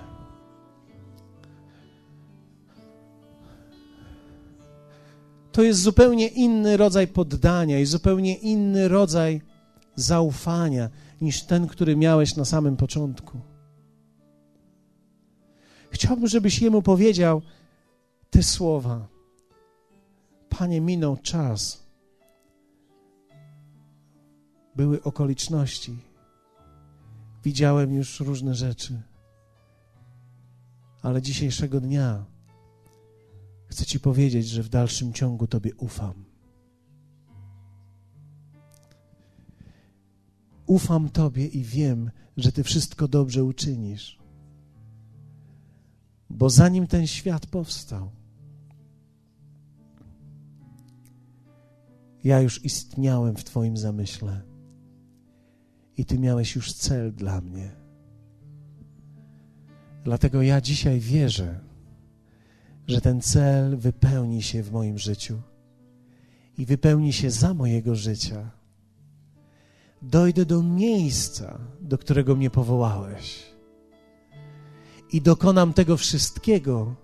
To jest zupełnie inny rodzaj poddania i zupełnie inny rodzaj zaufania niż ten, który miałeś na samym początku. Chciałbym, żebyś jemu powiedział te słowa. Panie, minął czas. Były okoliczności. Widziałem już różne rzeczy. Ale dzisiejszego dnia chcę Ci powiedzieć, że w dalszym ciągu Tobie ufam. Ufam Tobie i wiem, że Ty wszystko dobrze uczynisz. Bo zanim ten świat powstał, ja już istniałem w Twoim zamyśle i Ty miałeś już cel dla mnie. Dlatego ja dzisiaj wierzę, że ten cel wypełni się w moim życiu i wypełni się za mojego życia dojdę do miejsca, do którego mnie powołałeś i dokonam tego wszystkiego,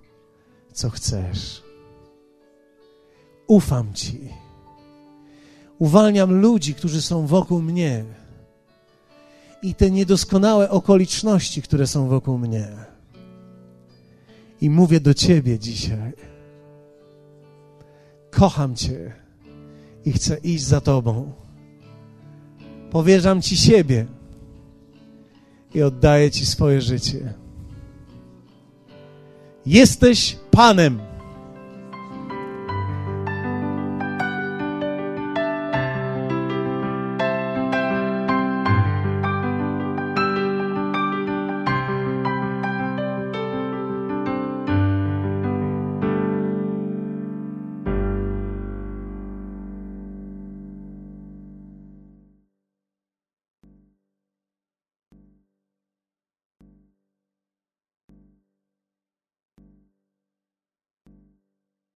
co chcesz. Ufam Ci. Uwalniam ludzi, którzy są wokół mnie i te niedoskonałe okoliczności, które są wokół mnie. I mówię do Ciebie dzisiaj. Kocham Cię i chcę iść za Tobą. Powierzam Ci siebie i oddaję Ci swoje życie. Jesteś Panem.